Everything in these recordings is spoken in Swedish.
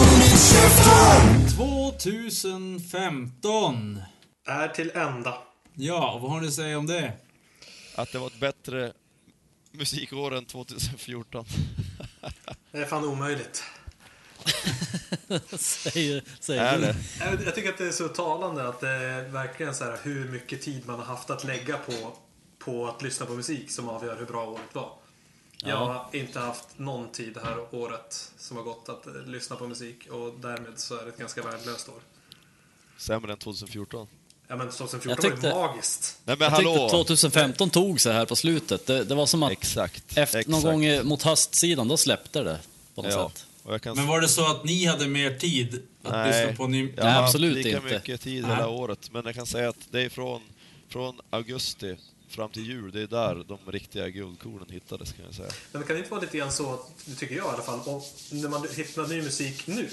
Unit 2015. Är till ända. Ja, vad har ni att säga om det? Att det var ett bättre musikår än 2014. Det är fan omöjligt. säger, säger Är det? Jag jag tycker att det är så talande att det är verkligen så här hur mycket tid man har haft att lägga på, på att lyssna på musik som avgör hur bra året var. Jag har inte haft någon tid det här året som har gått att eh, lyssna på musik och därmed så är det ett ganska värdelöst år. Sämre än 2014. Ja men 2014 Jag var tyckte- ju magiskt. Nej men Jag tyckte hallå! 2015 tog sig här på slutet. Det, det var som att Exakt. efter, någon exakt. gång i- mot höstsidan, då släppte det på något Ja. sätt. Kan Men var det så att ni hade mer tid att Nej. lyssna på ny... Jag Nej, har absolut haft lika inte. mycket tid Nej. hela året, men jag kan säga att det är från, från augusti fram till jul, det är där de riktiga guldkornen hittades kan jag säga. Men det kan inte vara lite grann så, att- det tycker jag i alla fall, om, när man hittar ny musik nu.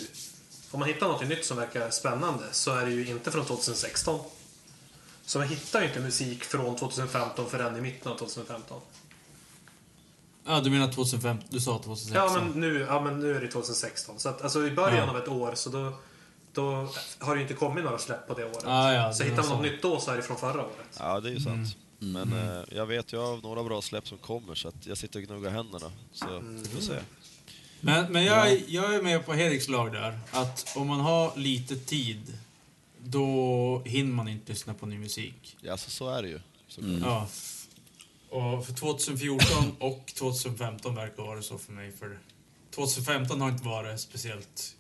Om man hittar något nytt som verkar spännande så är det ju inte från 2016. Så man hittar ju inte musik från 2015 förrän i mitten av 2015. Ja, du menar 2015? Du sa 2016? Ja men nu, ja, men nu är det 2016. Så att, alltså i början Ja. av ett år så då, då har det ju inte kommit några släpp på det året. Ah, ja, så det hittar man något nytt då så är det från förra året. Ja, det är ju sant. Mm. Men eh, jag vet ju av några bra släpp som kommer, så att jag sitter och gnuggar händerna. Så vi får se. Men, men jag, är- jag är med på Heriks lag där. Att om man har lite tid, då hinner man inte lyssna på ny musik. Ja, så, så är det ju. Mm. Ja. Och för 2014 och 2015 verkar vara så för mig. För 2015 har inte varit speciellt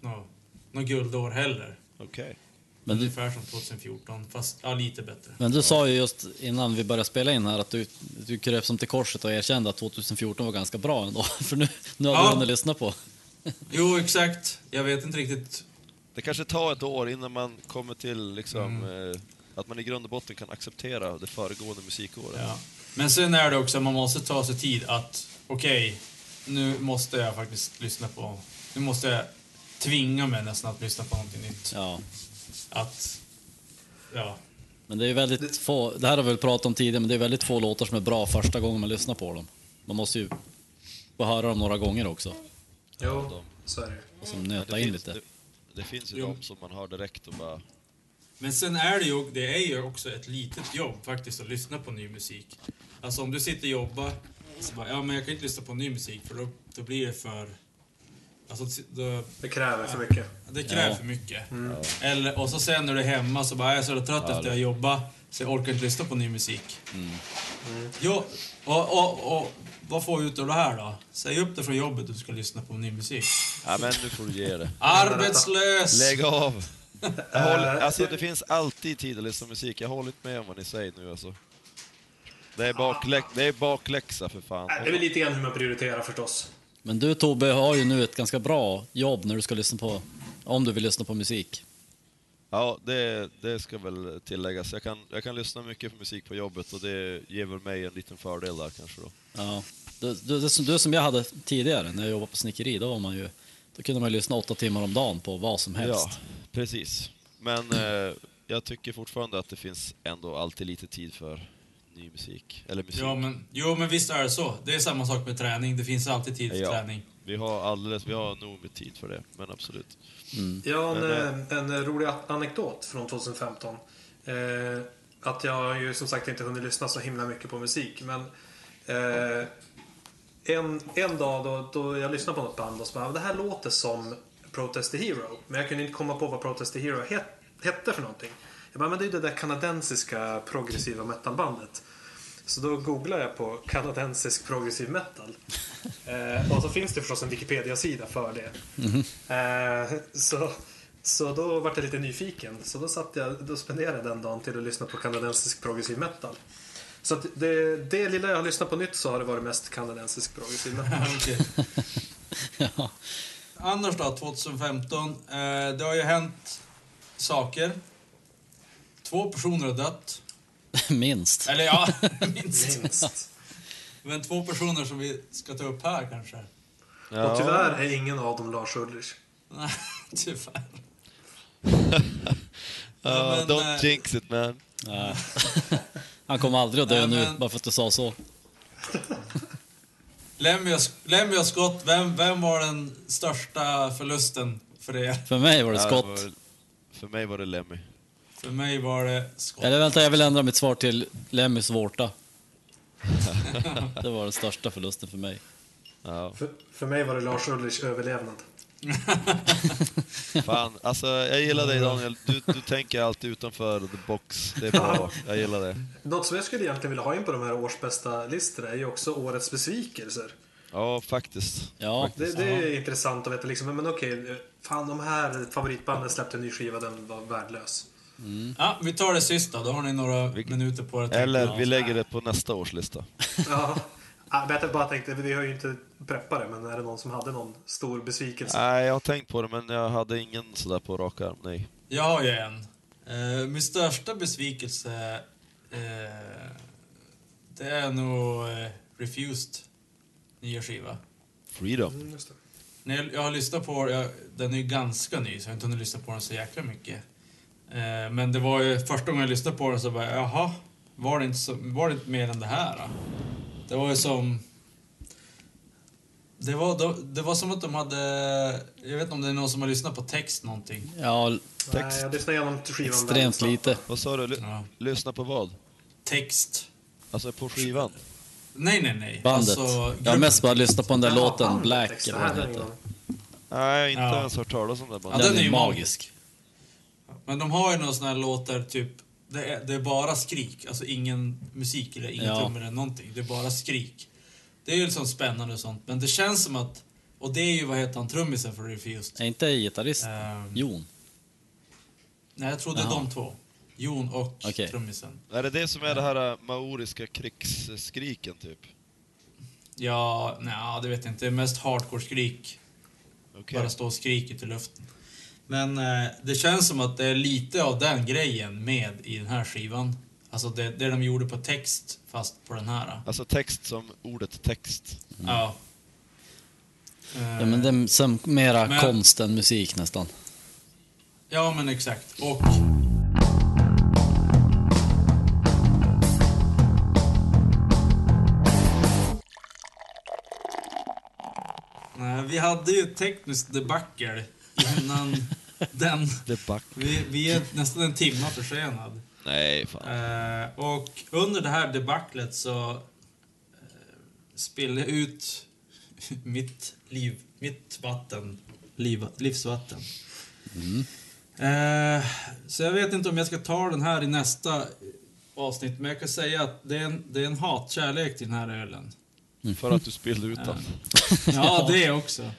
något nå guldår heller. Okej. Men du, Ungefär som 2014, fast ja, lite bättre. men du sa ju just innan vi började spela in här att du, du kröp som till korset och erkände att 2014 var ganska bra ändå. För nu, nu har Ja. du hunnit lyssna på. Jo, exakt. Jag vet inte riktigt. Det kanske tar ett år innan man kommer till liksom, eh, att man i grund och botten kan acceptera det föregående musikåret. Ja. Men sen är det också att man måste ta sig tid att, okej, nu måste jag faktiskt lyssna på, nu måste jag tvinga mig nästan att lyssna på någonting nytt. Ja. Att, ja. Men det är väldigt få, det här har vi väl pratat om tidigare, men det är väldigt få låtar som är bra första gången man lyssnar på dem. Man måste ju få höra dem några gånger också. Jo, så är det. Och som nöta det, in finns, lite. det, det finns ju Jo. de som man hör direkt och bara... Men sen är det ju, det är ju också ett litet jobb faktiskt att lyssna på ny musik. Alltså om du sitter och jobbar, så bara, ja men jag kan inte lyssna på ny musik för då, då blir det för... Alltså då, Det kräver för mycket. det kräver Ja. för mycket. Eller, och så sen när du är hemma så bara, jag är så trött efter att jag jobbat så jag orkar inte lyssna på ny musik. Jo, och, och, och vad får vi ut av det här då? Säg upp det från jobbet du ska lyssna på ny musik. Ja men nu får du ge det. Arbetslös! Lägg av! Jag håller, alltså det finns alltid tid att lyssna på musik, jag håller inte med om vad ni säger nu alltså. Det är, baklä, det är bakläxa för fan. Nej, Det är väl lite grann hur man prioriterar förstås. Men du Tobbe har ju nu ett ganska bra jobb när du ska lyssna på, om du vill lyssna på musik. Ja, det, det ska väl tilläggas. Jag kan, jag kan lyssna mycket på musik på jobbet och det ger väl mig en liten fördel där kanske då. Ja. Du, du, du som jag hade tidigare när jag jobbade på snickeri, då var man ju, då kunde man ju lyssna åtta timmar om dagen på vad som helst. Ja, precis. Men eh, jag tycker fortfarande att det finns ändå alltid lite tid för ny musik. Eller musik. Ja, men, jo, men visst är det så. Det är samma sak med träning. Det finns alltid tid för Ja. träning. Vi har alldeles, vi har nog med tid för det, men absolut. Ja, en, Men eh, en rolig anekdot från 2015. Eh, att jag har ju som sagt inte hunnit lyssna så himla mycket på musik. Men eh, en, en dag då, då jag lyssnade på något band och så bara, det här låter som Protest the Hero. Men jag kunde inte komma på vad Protest the Hero het, hette för någonting. Jag bara, men det är ju det där kanadensiska progressiva metalbandet. Så då googlade jag på kanadensisk progressiv metal. Eh, och så finns det förstås en Wikipedia-sida för det. Eh, så, så då var jag lite nyfiken. Så då, satt jag, då spenderade jag den dagen till att lyssna på kanadensisk progressiv metal. Så att det, det lilla jag har lyssnat på nytt så har det varit mest kanadensisk progressiv metal. Ja. Annars då, 2015. Eh, det har ju hänt saker. Två personer har dött. Minst. Eller ja, minst. Minst. Men två personer som vi ska ta upp här kanske. Och tyvärr är ingen av dem Lars Ulrich. Nej, tyvärr. Ja, men, don't eh, jinx it man. Ja. Han kommer aldrig att dö Nej, nu, men- bara för att du sa så. Lemmy och, Scott, vem, vem var den största förlusten för er? För mig var det Ja, skott. var- för mig var det Lemmy. För mig var det Scott. Eller vänta, jag vill ändra mitt svar till Lemmys vårta. det var den största förlusten för mig. Ja. För, för mig var det Lars Ulrichs överlevnad. Fan, alltså jag gillar dig Daniel. Du, du tänker alltid utanför the box. Det är bra. Jag gillar det. Något som jag skulle egentligen vilja ha in på de här årsbästa listorna är ju också årets besvikelser. Ja, faktiskt. Ja, Det, det är intressant att veta liksom, men okej, fan de här favoritbanden släppte en ny skiva, den var värdelös. Ja, vi tar det sista, då har ni några minuter på er att tänka. Eller vi lägger det på nästa års lista. Ja. Jag bara tänkte, vi har ju inte preppat det, men är det någon som hade någon stor besvikelse? Nej, jag har tänkt på det men jag hade ingen sådär på rak arm. Nej. Jag har ju en. Uh, min största besvikelse, eh, det är nog uh, Refused nya skiva. Freedom. Mm, jag har lyssnat på jag, den är ju ganska ny så jag har inte hunnit lyssna på den så jäkla mycket. Eh, men det var ju första gången jag lyssnade på den så bara, jaha, var det inte, så, var det inte mer än det här? Då? Det var ju som... Det var, de- det var som att de hade... Jag vet inte om det är någon som har lyssnat på text någonting. ja Nej, Text. jag lyssnade igenom skivan extremt lite. Vad sa du? Ly- Ja. lyssna på vad? Text. Alltså på skivan? Nej, nej, nej. Bandet. Alltså, jag har mest bara lyssnat på den där Jaha, låten Black eller vad Nej, den den heter. Nej, jag har inte Ja. ens hört talas om det Ja, den Den är är ju magisk. Men de har ju några såna här låtar, typ... Det är, det är bara skrik. Alltså ingen musik eller inga Ja. trummor eller någonting. Det är bara skrik. Det är ju liksom spännande och sånt. Men det känns som att... Och det är ju, vad heter han, trummisen för Refused? Är inte gitarrist Ehm, Jon? Nej, jag tror det är de två. Jon och Okej. trummisen. Är det det som är det här äh, maoriska krigsskriken typ? Ja, nej, det vet jag inte. Det är mest hardcore-skrik. Okej. Bara stå och skriker i luften. Men eh, det känns som att det är lite av den grejen med i den här skivan. Alltså det, det de gjorde på text, fast på den här. Alltså text som ordet text. Ja. Ja, men det är som mera Men- konst än musik nästan. Ja, men exakt. Och... Nej, vi hade ju ett tekniskt debacle innan den. Vi, vi är nästan en timme försenad. Nej, fan. Eh, och under det här debaclet så eh, spillde jag ut mitt liv, mitt vatten, liv, livsvatten. Eh, så jag vet inte om jag ska ta den här i nästa avsnitt, men jag kan säga att det är en, det är en hatkärlek till den här ölen. För att du spillde ut den. Ja, det också.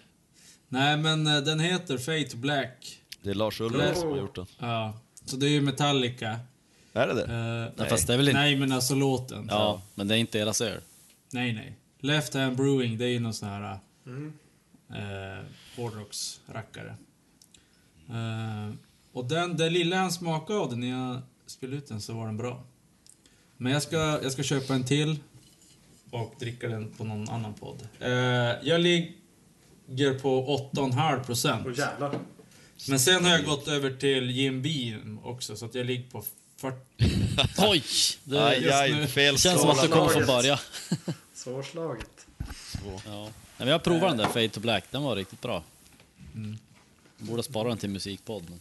Nej, men eh, den heter Fate Black. Det är Lars Ulrich som har gjort den. Ja, så det är ju Metallica. Är det det? Eh, Nej, fast det är väl inte... Nej, men alltså låten. Ja, men det är inte deras öl. Nej, nej. Left Hand Brewing, det är ju någon sån här Mm. eh, hårdrocksrackare. Eh, och den, det lilla han smakade av den när jag spelade ut den så var den bra. Men jag ska, jag ska köpa en till och dricka den på någon annan podd. Eh, jag ligger på 8,5 procent. Jävlar. Men sen har jag gått över till Jim Beam också, så att jag ligger på 40. Oj! Det Aj, aj, fel känns som att du kommer få börja. Svårslaget. Ja. Nej, men jag provade den där Fade to Black, den var riktigt bra. Borde spara den till musikpodd. Men...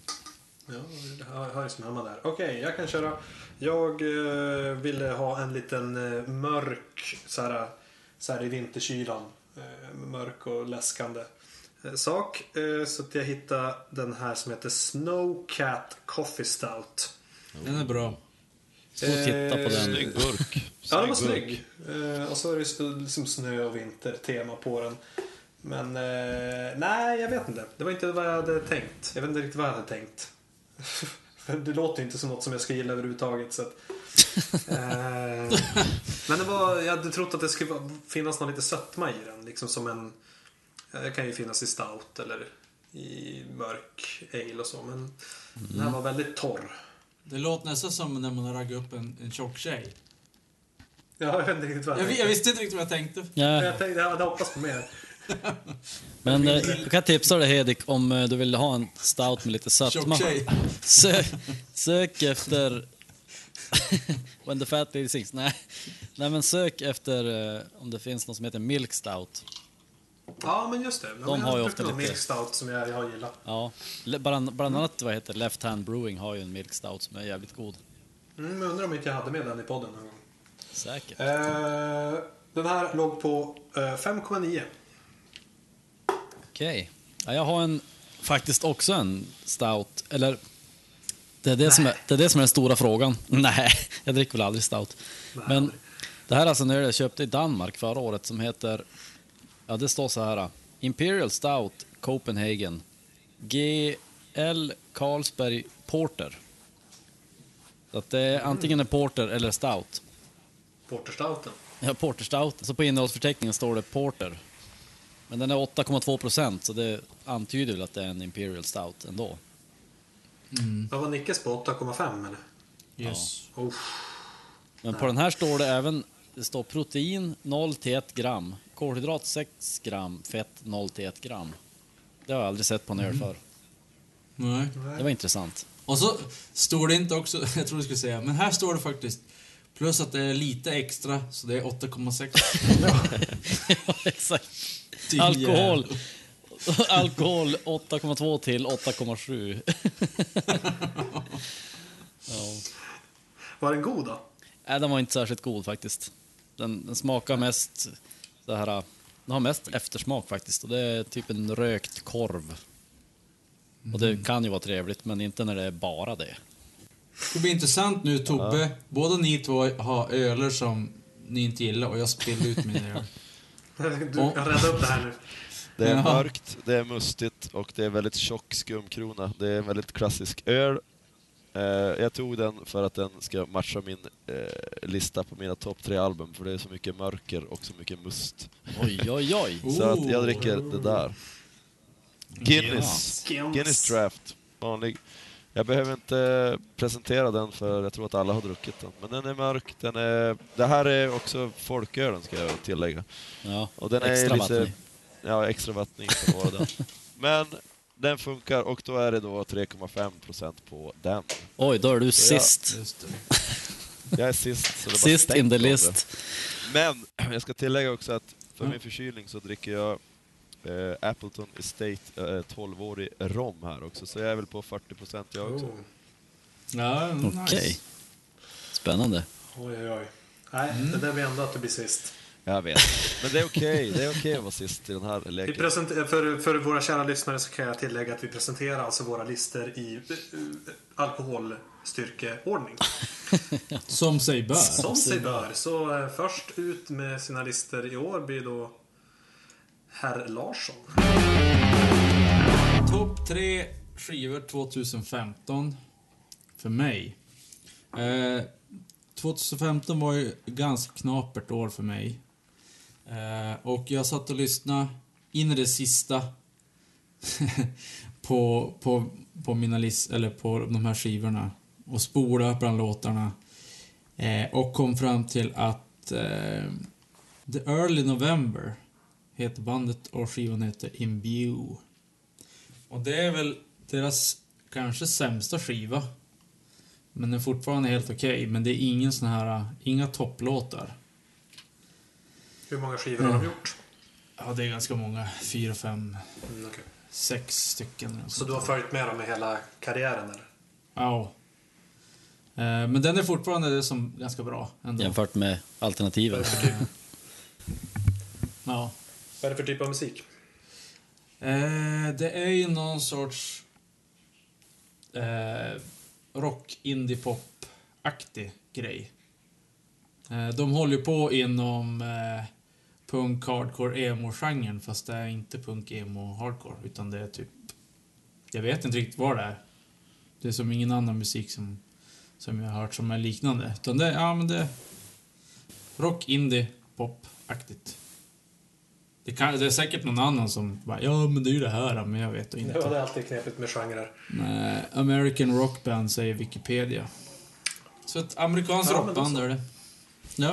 Ja, med hemma där. Okej, jag kan köra. Jag eh, ville ha en liten eh, mörk, så här, så här i vinterkylan. Eh, mörk och läskande eh, sak. Eh, så att jag hittade den här som heter Snowcat Coffee Stout. Den är bra. Stå och titta på den. Snygg burk. Ja, den var snygg. Och så är det liksom snö och vinter-tema på den. Men nej, jag vet inte. Det var inte vad jag hade tänkt. Jag vet inte riktigt vad jag hade tänkt. För det låter ju inte som något som jag ska gilla överhuvudtaget. Så att, eh, men det var, jag hade trott att det skulle finnas någon lite sötma i den. Liksom som en... ja, Det kan ju finnas i stout eller i mörk ale och så. Men den här var väldigt torr. Det låter nästan som när man har raggat upp en, en tjock tjej. Ja, jag vet inte riktigt vad jag Jag, jag visste inte riktigt vad jag tänkte. Ja, Jag, tänkte, jag hade hoppats på mer. Men eh, jag kan tipsa dig Hedik om eh, du vill ha en stout med lite Tjock sötma. tjej. Sö, sök efter When the fat lady sings. Nej. Nej, men sök efter eh, om det finns något som heter Milk Stout. Ja, men just det. Men De jag har ju ofta lite- Milk Stout som jag, jag har gillat. Ja, le- bland, bland annat vad heter Left Hand Brewing har ju en Milk Stout som är jävligt god. Mm, jag undrar om inte jag hade med den i podden någon gång. Säkert. Eh, den här låg på eh, 5,9. Okej. Ja, jag har en, faktiskt också en stout, eller det är det, som är, det är det som är den stora frågan. Nej, jag dricker väl aldrig stout. Men det här är alltså när jag köpte i Danmark förra året som heter, ja det står så här, Imperial Stout Copenhagen GL Carlsberg Porter. Så att det är antingen en porter eller stout. Porterstouten. Ja, Porter Stout. Så på innehållsförteckningen står det Porter. Men den är 8,2 procent, så det antyder väl att det är en Imperial Stout ändå. Vad var Nickes på? 8,5 eller? Yes. Oh. Men på den här står det även det står protein 0 till 1 gram, kolhydrat 6 gram, fett 0 till 1 gram. Det har jag aldrig sett på en öl förr. Nej. Det var intressant. Och så står det inte också, jag tror du skulle säga, men här står det faktiskt plus att det är lite extra, så det är 8,6. ja, exakt. Alkohol. Alkohol 8,2 till 8,7. ja. Var den god då? Nej, den var inte särskilt god faktiskt. Den, den smakar mest så här... Den har mest eftersmak faktiskt och det är typ en rökt korv. Och det kan ju vara trevligt, men inte när det är bara det. Det blir intressant nu Tobbe, båda ni två har öler som ni inte gillar och jag spiller ut mina öl. Du kan rädda upp det här nu. Det är mörkt, det är mustigt och det är väldigt tjock skumkrona. Det är en väldigt klassisk öl. Eh, jag tog den för att den ska matcha min eh, lista på mina topp tre album, för det är så mycket mörker och så mycket must. Oj, oj, oj. Så att jag dricker det där. Guinness. Guinness. Guinness Draft. Vanlig. Jag behöver inte presentera den för jag tror att alla har druckit den. Men den är mörk, den är... Det här är också folkölen ska jag tillägga. Ja, Och den extra är lite... vattning. Ja, extra vattning kan vara den. Men den funkar och då är det då 3,5% på den. Oj, då är du Så jag- sist. Det. Jag är sist, så det Sist in the list. Men jag ska tillägga också att för Ja. min förkylning så dricker jag eh, Appleton Estate eh, 12-årig rom här också, så jag är väl på 40% jag också. Oh. Ja, nice. Okej. Spännande. Oj, oj, oj. Nej, Mm. det där blir ändå att du blir sist. Jag vet. Men det är okej, det är okej att vara sist i den här Vi leken. presenter- för, för våra kära lyssnare så kan jag tillägga att vi presenterar alltså våra listor i uh, alkoholstyrkeordning. Som sig bör. Som sig bör. Så eh, först ut med sina listor i år blir då Herr Larsson. Topp tre skivor 2015 för mig. Eh, 2015 var ju ett ganska knapert år för mig. Eh, och jag satt och lyssnade in i det sista på, på, på mina list, eller på de här skivorna och spolade bland låtarna. Eh, och kom fram till att eh, The Early November heter bandet och skivan heter Imbue. Och det är väl deras kanske sämsta skiva. Men den är fortfarande helt okej. Men det är ingen sån här, inga topplåtar. Hur många skivor har de gjort? Ja, det är ganska många. Fyra, fem, Mm, okej. sex stycken. Så du har följt med dem i hela karriären eller? Ja. Eh, Men den är fortfarande det som ganska bra ändå. Jämfört med alternativen. Ja. Vad är det för typ av musik? Eh, det är ju någon sorts eh, rock, indie pop aktig grej. Eh, de håller ju på inom eh, punk, hardcore, emo-genren fast det är inte punk, emo, hardcore utan det är typ... Jag vet inte riktigt vad det är. Det är som ingen annan musik som, som jag har hört som är liknande. Utan det, ja men det är rock, indie, pop-aktigt. Det, kan, det är säkert någon annan som bara, ja men det är ju det här, men jag vet Ja, inte. det är alltid knepigt med genrer. Nej, American Rock Band säger Wikipedia. Så ett amerikanskt Ja, rockband är det. Ja.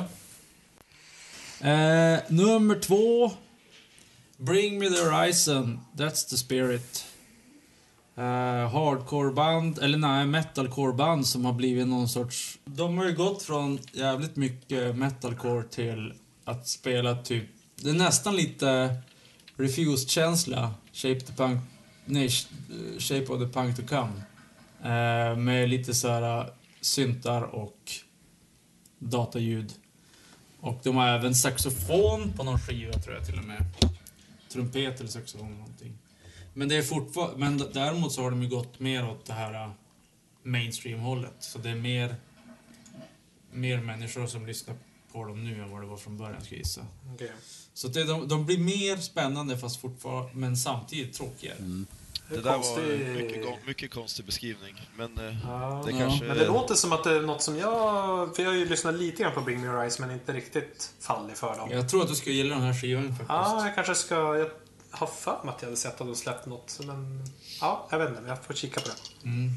Eh, nummer två. Bring me the horizon, that's the spirit. eh, hardcore-band, eller nej, metalcore-band som har blivit någon sorts... De har ju gått från jävligt mycket metalcore till att spela typ... Det är nästan lite Refused-känsla, Shape the Punk... Nej, eh, Shape of the Punk to Come. Eh, med lite så här eh, syntar och dataljud. Och de har även saxofon på någon skiva tror jag till och med. Trumpet eller saxofon eller någonting. Men det är fortfarande, men däremot så har de ju gått mer åt det här eh, mainstream-hållet. Så det är mer, mer människor som lyssnar på dem nu än vad det var från början skulle jag gissa. Okay. Så det, de, de blir mer spännande fast fortfarande, men samtidigt tråkigare. Det Det är där konstig- var mycket, mycket konstig beskrivning. Men eh, Ja. det Ja. kanske... Men det låter som att det är något som jag... För jag har ju lyssnat lite grann på Bring Me Your Eyes men inte riktigt fallit för dem. Ja, Jag tror att du skulle gilla den här skivan faktiskt. jag kanske ska... Jag har för mig att jag hade sett att de släppt något. Men ja, jag vet inte. Jag får kika på det. Mm.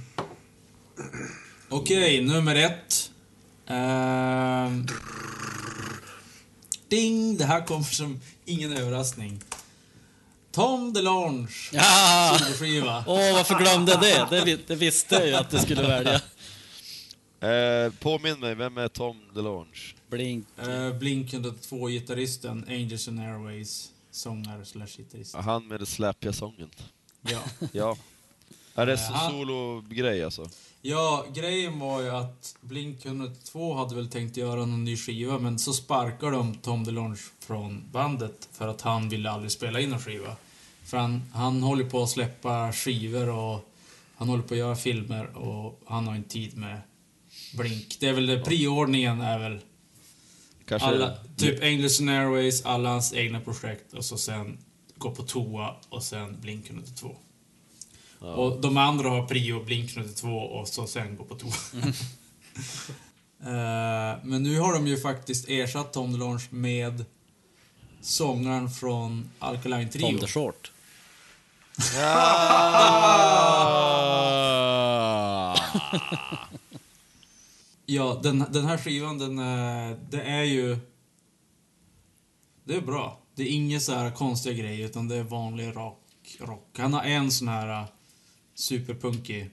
Okej, nummer ett. Ehm. Ding! Det här kommer som ingen överraskning. Tom DeLonge. Ja! Soloskiva. Åh, varför glömde jag det? Det, det visste jag ju att du skulle välja. Eh, påminn mig, vem är Tom DeLonge? Blink. Uh, Blink 102-gitarristen, Angels and Airways, sångare slash gitarrist. Han med den släpiga sången. Ja. Ja. Är det Eh, han- solo-grej alltså? ja, grejen var ju att Blink 102 hade väl tänkt göra någon ny skiva, men så sparkade de Tom DeLonge från bandet för att han ville aldrig spela in en skiva. För han, han håller på att släppa skivor och han håller på att göra filmer och han har inte tid med Blink. Det är väl det, priordningen är väl Kanske... alla, typ and Airways, alla hans egna projekt och så sen gå på toa och sen Blink 102. Ja. Och de andra har prio Blink 102 och så sen gå på toa. Eh, men nu har de ju faktiskt ersatt Tom DeLonge med sångaren från Alkaline Trio. Tom the Short. Ja! Ja, den, den här skivan, den, är- det är ju... Det är bra. Det är inga så här konstiga grejer, utan det är vanlig rock. rock. Han har en sån här uh, superpunkig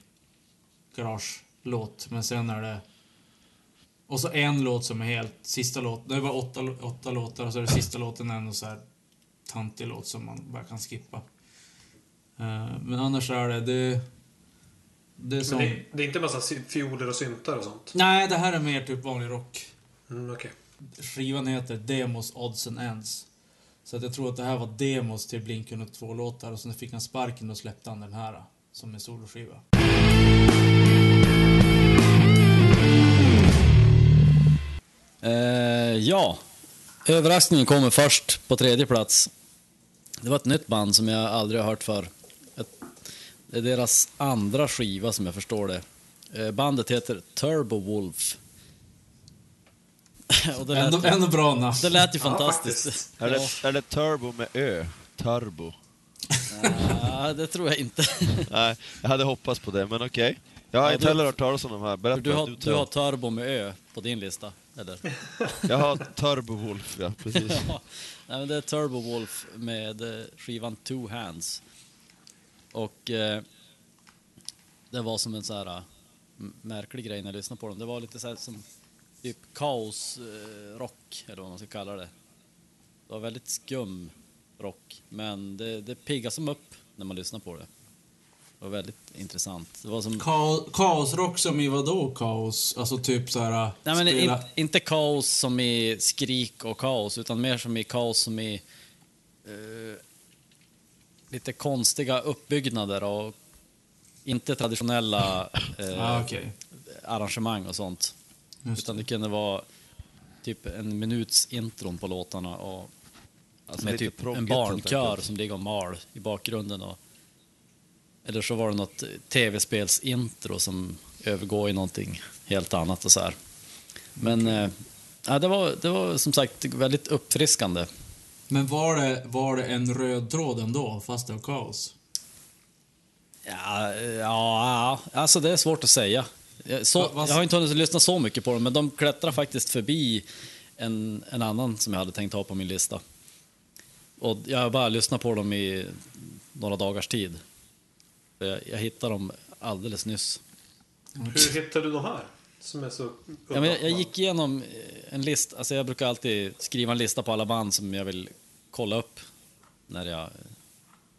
garage-låt, men sen är det... Och så en låt som är helt... Sista låt, det var åtta, åtta låtar och så är det sista låten en och så här tantig låt som man bara kan skippa. Eh, men annars är det... Det, det är som... Det, det är inte massa fioler och syntar och sånt? Nej, det här är mer typ vanlig rock. Mm, Okej. Skivan heter Demos, Odds and Ends. Så att jag tror att det här var demos till Blink 102-låtar och sen fick han sparken och släppte han den här som en soloskiva. Eh, ja, överraskningen kommer först på tredje plats. Det var ett nytt band som jag aldrig har hört för. Det är deras andra skiva som jag förstår det. Eh, bandet heter Turbo Wolf. Och det, lät, Ändå, ändå bra namn. det lät ju Ja, fantastiskt. faktiskt. är, det, är det turbo med ö? Turbo? Ja, det tror jag inte. Nej, jag hade hoppats på det, men okej. Jag har Ja, inte heller hört talas om de här. Berätta, Du har, du, du har Turbo med Ö på din lista, eller? Jag har Turbo Wolf, ja precis. Ja, nej, men det är Turbo Wolf med eh, skivan Two Hands. Och eh, det var som en så här eh, märklig grej när jag lyssnade på dem. Det var lite så här som typ kaos eh, eller vad man ska kalla det. Det var väldigt skum rock, men det, det piggar som upp när man lyssnar på det. Det var väldigt intressant. Det var som... Ka- kaosrock som i vadå kaos? Alltså typ så här Nej, men spela... in, inte kaos som i skrik och kaos, utan mer som i kaos som i eh, lite konstiga uppbyggnader och inte traditionella eh, Ah, okej. arrangemang och sånt. Just Utan det kunde vara typ en minuts intron på låtarna och Alltså med typ en barnkör som ligger och mal i bakgrunden. Och, eller så var det något tv-spelsintro som övergår i någonting helt annat och så här. Men eh, ja, det, var, det var som sagt väldigt uppfriskande. Men var det, var det en röd tråd ändå, fast det var kaos? Ja, ja, alltså det är svårt att säga. Jag, så, Va- vad- jag har inte hunnit lyssna så mycket på dem, men de klättrar faktiskt förbi en, en annan som jag hade tänkt ha på min lista. Och jag har bara lyssnat på dem i några dagars tid. Jag, jag hittade dem alldeles nyss. Hur hittade du de här? Som är så Ja, men jag, jag gick igenom eh, en lista, alltså jag brukar alltid skriva en lista på alla band som jag vill kolla upp när jag,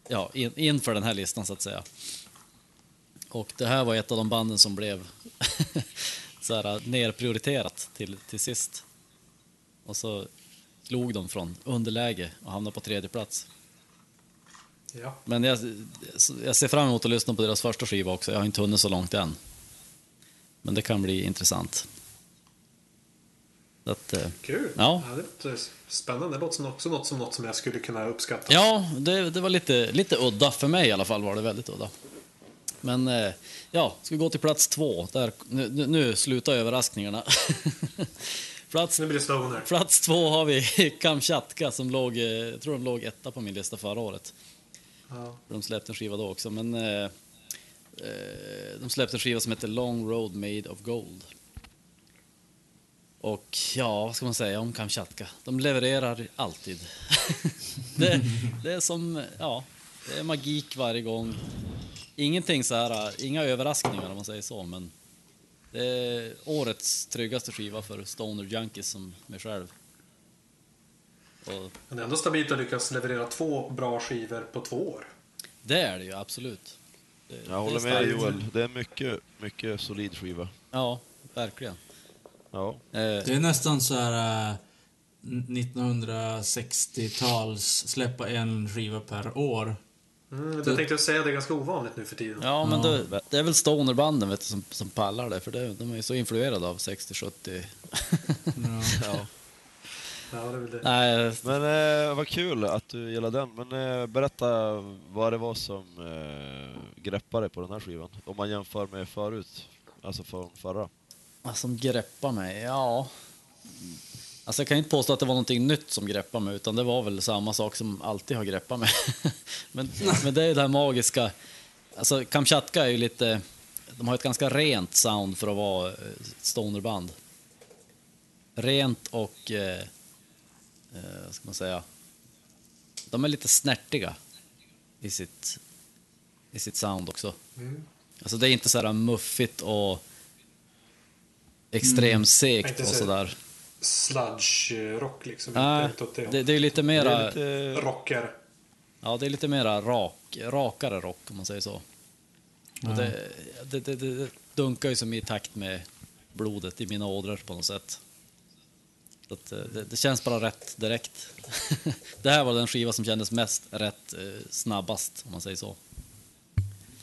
ja, in, inför den här listan så att säga. Och det här var ett av de banden som blev så här, nerprioriterat till, till sist. Och så slog de från underläge och hamnade på tredje plats. Ja. Men jag, jag ser fram emot att lyssna på deras första skiva också. Jag har inte hunnit så långt än. Men det kan bli intressant. Att, eh, Kul! Ja. det låter spännande. Det låter som också något som, något som jag skulle kunna uppskatta. ja, det, det var lite, lite udda. För mig i alla fall var det väldigt udda. Men eh, ja, ska vi gå till plats två. Där, nu, nu slutar överraskningarna. plats, Nu blir det stoner. plats två har vi Kamchatka som låg, jag tror de låg etta på min lista förra året. Ja. De släppte en skiva då också, men eh, eh, de släppte en skiva som heter Long Road Made of Gold. Och ja, vad ska man säga om Kamchatka? De levererar alltid. det, det är som, ja, det är magik varje gång. Ingenting så här, inga överraskningar om man säger så, men det är årets tryggaste skiva för Stoner Junkies som mig själv. Och Men det är ändå stabilt att lyckas leverera två bra skivor på två år. det är det ju absolut. Det, Jag håller med starkt. Joel. Det är mycket, mycket solid skiva. Ja, verkligen. Ja. Eh, Det är nästan så här... eh, 1960-tals släppa en skiva per år. Mm, jag tänkte säga det är ganska ovanligt nu för tiden. ja, men Ja. det, det är väl stonerbanden vet du, som, som pallar det, för det, de är ju så influerade av 60-70. Ja. ja. Det det. Nej, Men eh, vad kul att du gillar den. Men eh, berätta vad det var som eh, greppade på den här skivan. Om man jämför med förut. Alltså från förra. vad som greppar mig? Ja... Alltså jag kan inte påstå att det var någonting nytt som greppade mig, utan det var väl samma sak som alltid har greppat mig. men, men det är det här magiska... Alltså Kamchatka är ju lite... De har ett ganska rent sound för att vara eh, stonerband. Rent och... Eh, eh, vad ska man säga? De är lite snärtiga i sitt, i sitt sound också. Mm. Alltså det är inte så här muffigt och extremt segt Inte och så- sådär. Sludge-rock liksom. Nej, det det, är lite mera, Det är lite... Rockar. ja, det är lite mera rak, rakare rock om man säger så. Och det, det, det, det dunkar ju som i takt med blodet i mina ådror på något sätt. Så att, eh, det, det känns bara rätt direkt. det här var den skiva som kändes mest rätt eh, snabbast om man säger så.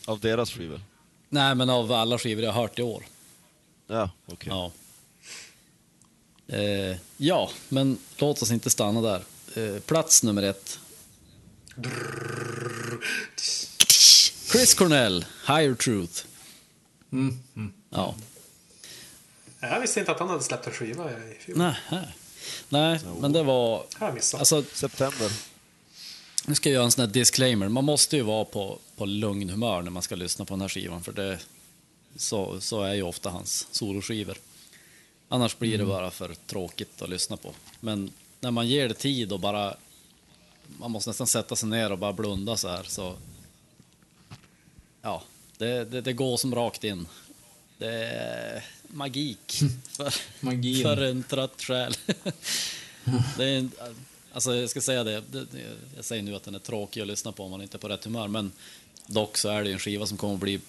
Av deras skivor? Nej, men av alla skivor jag har hört i år. Ja, okej. Ja. Eh, ja, men låt oss inte stanna där. Eh, plats nummer ett. Chris Cornell, Higher Truth. Mm. Mm. Ja. Jag visste inte att han hade släppt en skiva i fjol. Nej, Nej men det var... Alltså, September. nu ska jag göra en sån här disclaimer. Man måste ju vara på, på lugn humör när man ska lyssna på den här skivan, för det, så, så är ju ofta hans soloskivor. Annars blir det bara för tråkigt att lyssna på. Men när man ger det tid och bara... Man måste nästan sätta sig ner och bara blunda så här, så... Ja, det, det, det går som rakt in. Det är magik för, för en trött själ. det är en, alltså jag ska säga det, jag säger nu att den är tråkig att lyssna på om man inte är på rätt humör, men dock så är det en skiva som kommer att bli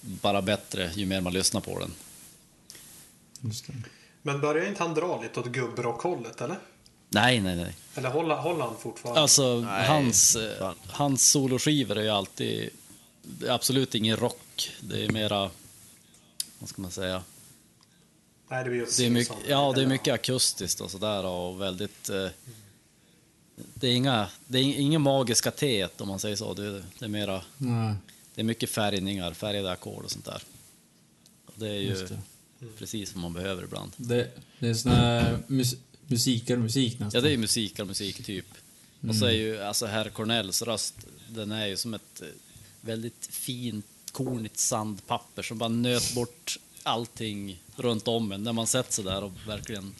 bara bättre ju mer man lyssnar på den. Just det. Men börjar inte han dra lite åt gubbrockhållet, eller? Nej, nej, nej. Eller håller, håller han fortfarande? Alltså, Nej, hans, eh, fan. hans soloskivor är ju alltid det är absolut ingen rock. Det är mera, vad ska man säga? Nej, det blir Det är mycket, sånt. ja, det är mycket akustiskt och sådär och väldigt... Eh, det är inga, det är inga magiska teet om man säger så. Det, det är mera, Nej, det är mycket färgningar, färgade ackord och sånt där. Och det är ju just det. Precis vad man behöver ibland. Det, det är sån här mus, musikar musik nästan. Ja, det är ju musik och musik typ. Och så är ju alltså herr Cornells röst, den är ju som ett eh, väldigt fint kornigt sandpapper som bara nöt bort allting runt om en när man sätter sig där och verkligen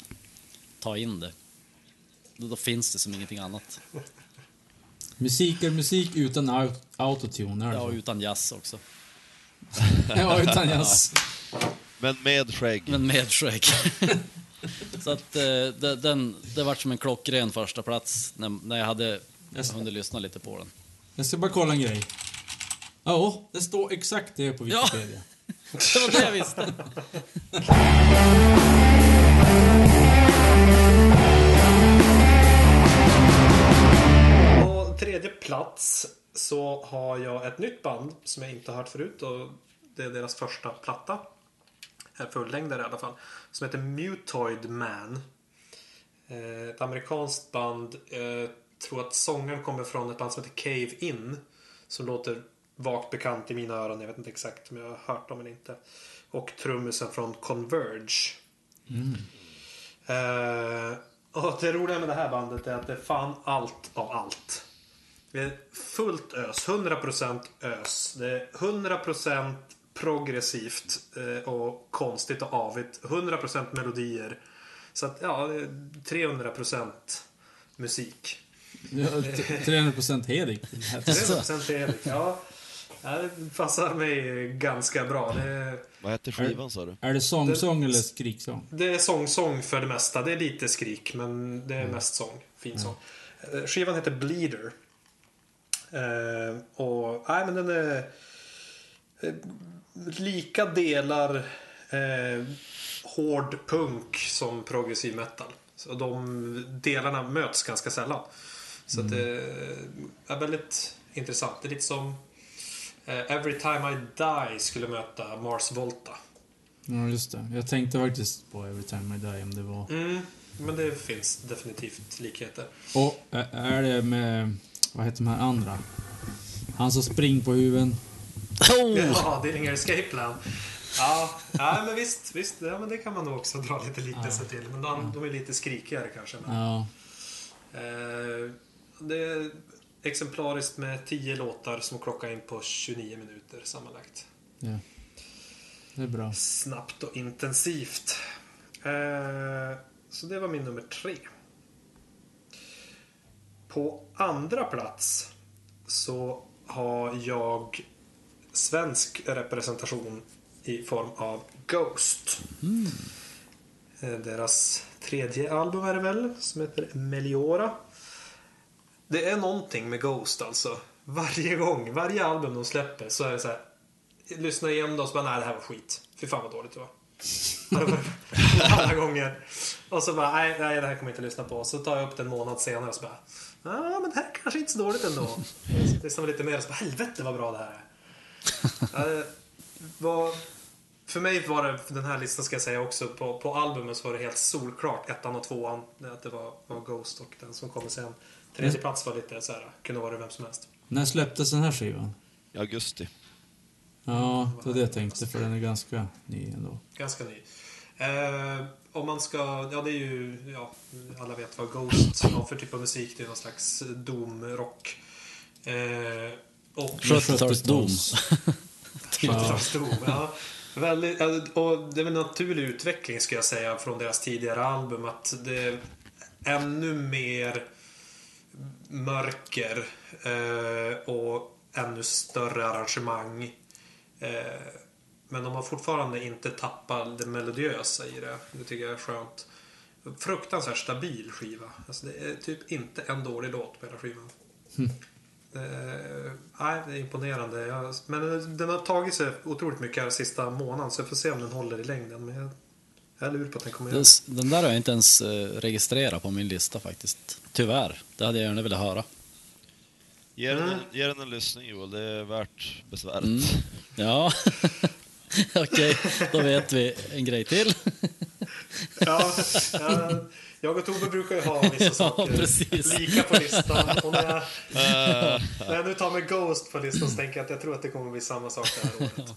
tar in det. Då, då finns det som ingenting annat. Musik är musik utan au- autotune, Ja, utan jazz också. Ja, utan jazz. Men med skägg. Men med skägg. Så att eh, det, den, det vart som en klockren första plats när, när jag hade Yes. hunnit lyssna lite på den. Jag ska bara kolla en grej. Ja, det står exakt det på Ja. Wikipedia. Det var det jag visste. På tredje plats så har jag ett nytt band som jag inte har hört förut och det är deras första platta. En fullängdare i alla fall. Som heter Mutoid Man. Eh, ett amerikanskt band. Jag tror att sångaren kommer från ett band som heter Cave In. Som låter vagt bekant i mina öron. Jag vet inte exakt om jag har hört dem eller inte. Och trummisen från Converge. Eh, och det roliga med det här bandet är att det är fan allt av allt. Det är fullt ös, 100% ös. Det är 100% progressivt eh, och konstigt och avigt. 100% melodier. Så att ja, det är 300% musik. Ja, t- 300% Hedik. 300% Erik, ja. Ja, Det passar mig ganska bra. Det är, Vad hette skivan sa du? Är det sångsång eller skriksång? det är sång-sång för det mesta. Det är lite skrik, men det är mest sång. Fin sång. Eh, Skivan heter Bleeder. Eh, och, nej men den är lika delar eh, hård punk som progressiv metal. Så de delarna möts ganska sällan. Så att det är väldigt intressant. Det är lite som eh, Every time I die skulle möta Mars Volta. Ja, just det. Jag tänkte faktiskt på Every time I die om det var... Mm, men det finns definitivt likheter. Och är det med... Vad heter de här andra? Han som springer på huven. Oh! Ja, Dillinger Escape Plan. Ja, ja men visst, visst ja, men det kan man nog också dra lite liknelse till. Men de, de är lite skrikigare kanske. Men, Ja. eh, det är exemplariskt med 10 låtar som klockar in på 29 minuter sammanlagt. ja. Det är bra. Snabbt och intensivt. Eh, så det var min nummer tre. På andra plats så har jag svensk representation i form av Ghost. Mm. Deras tredje album är det väl, som heter Meliora. Det är någonting med Ghost alltså. Varje gång, varje album de släpper så är det så här. Lyssna igenom igen och så bara, nej det här var skit. Fy fan vad dåligt det var. Alla gånger. Och så bara, nej, nej det här kommer jag inte lyssna på. Så tar jag upp det en månad senare och så bara, ja men det här är kanske inte så dåligt ändå. Så lyssnar man lite mer och så bara, helvete vad bra det här är. Det var, för mig var det, den här listan ska jag säga också, på, på albumet så var det helt solklart, ettan och tvåan, att det var, var Ghost och den som kommer sen. Tredje plats var lite så här, kunde vara vem som helst. När släpptes den här skivan? I augusti. Ja, det var det jag tänkte, för den är ganska ny ändå. Ganska ny. Eh, om man ska, ja det är ju, ja, alla vet vad Ghost har för typ av musik. Det är någon slags doom-rock. Eh, och 70-tals Doom. 70-tals doom, ja. Väldigt, och det är en naturlig utveckling ska jag säga från deras tidigare album. Att det är ännu mer mörker eh, och ännu större arrangemang. Eh, men de har fortfarande inte tappat det melodiösa i det. Det tycker jag är skönt. Fruktansvärt stabil skiva. Alltså det är typ inte en dålig låt på hela skivan. Eh, nej, det är imponerande. Jag, men den har tagit sig otroligt mycket här sista månaden så jag får se om den håller i längden. Men jag, jag är lur på att den kommer göra Den, den där har jag inte ens eh, registrerat på min lista faktiskt. Tyvärr. Det hade jag gärna velat höra. Ge den, en, ge den en lyssning Joel, det är värt besväret. Mm. Ja, okej. Då vet vi en grej till. Ja, ja, jag och Tove brukar ju ha vissa Ja, saker precis. lika på listan. Och när jag, när jag nu tar med Ghost på listan så tänker jag att jag tror att det kommer bli samma sak det här året.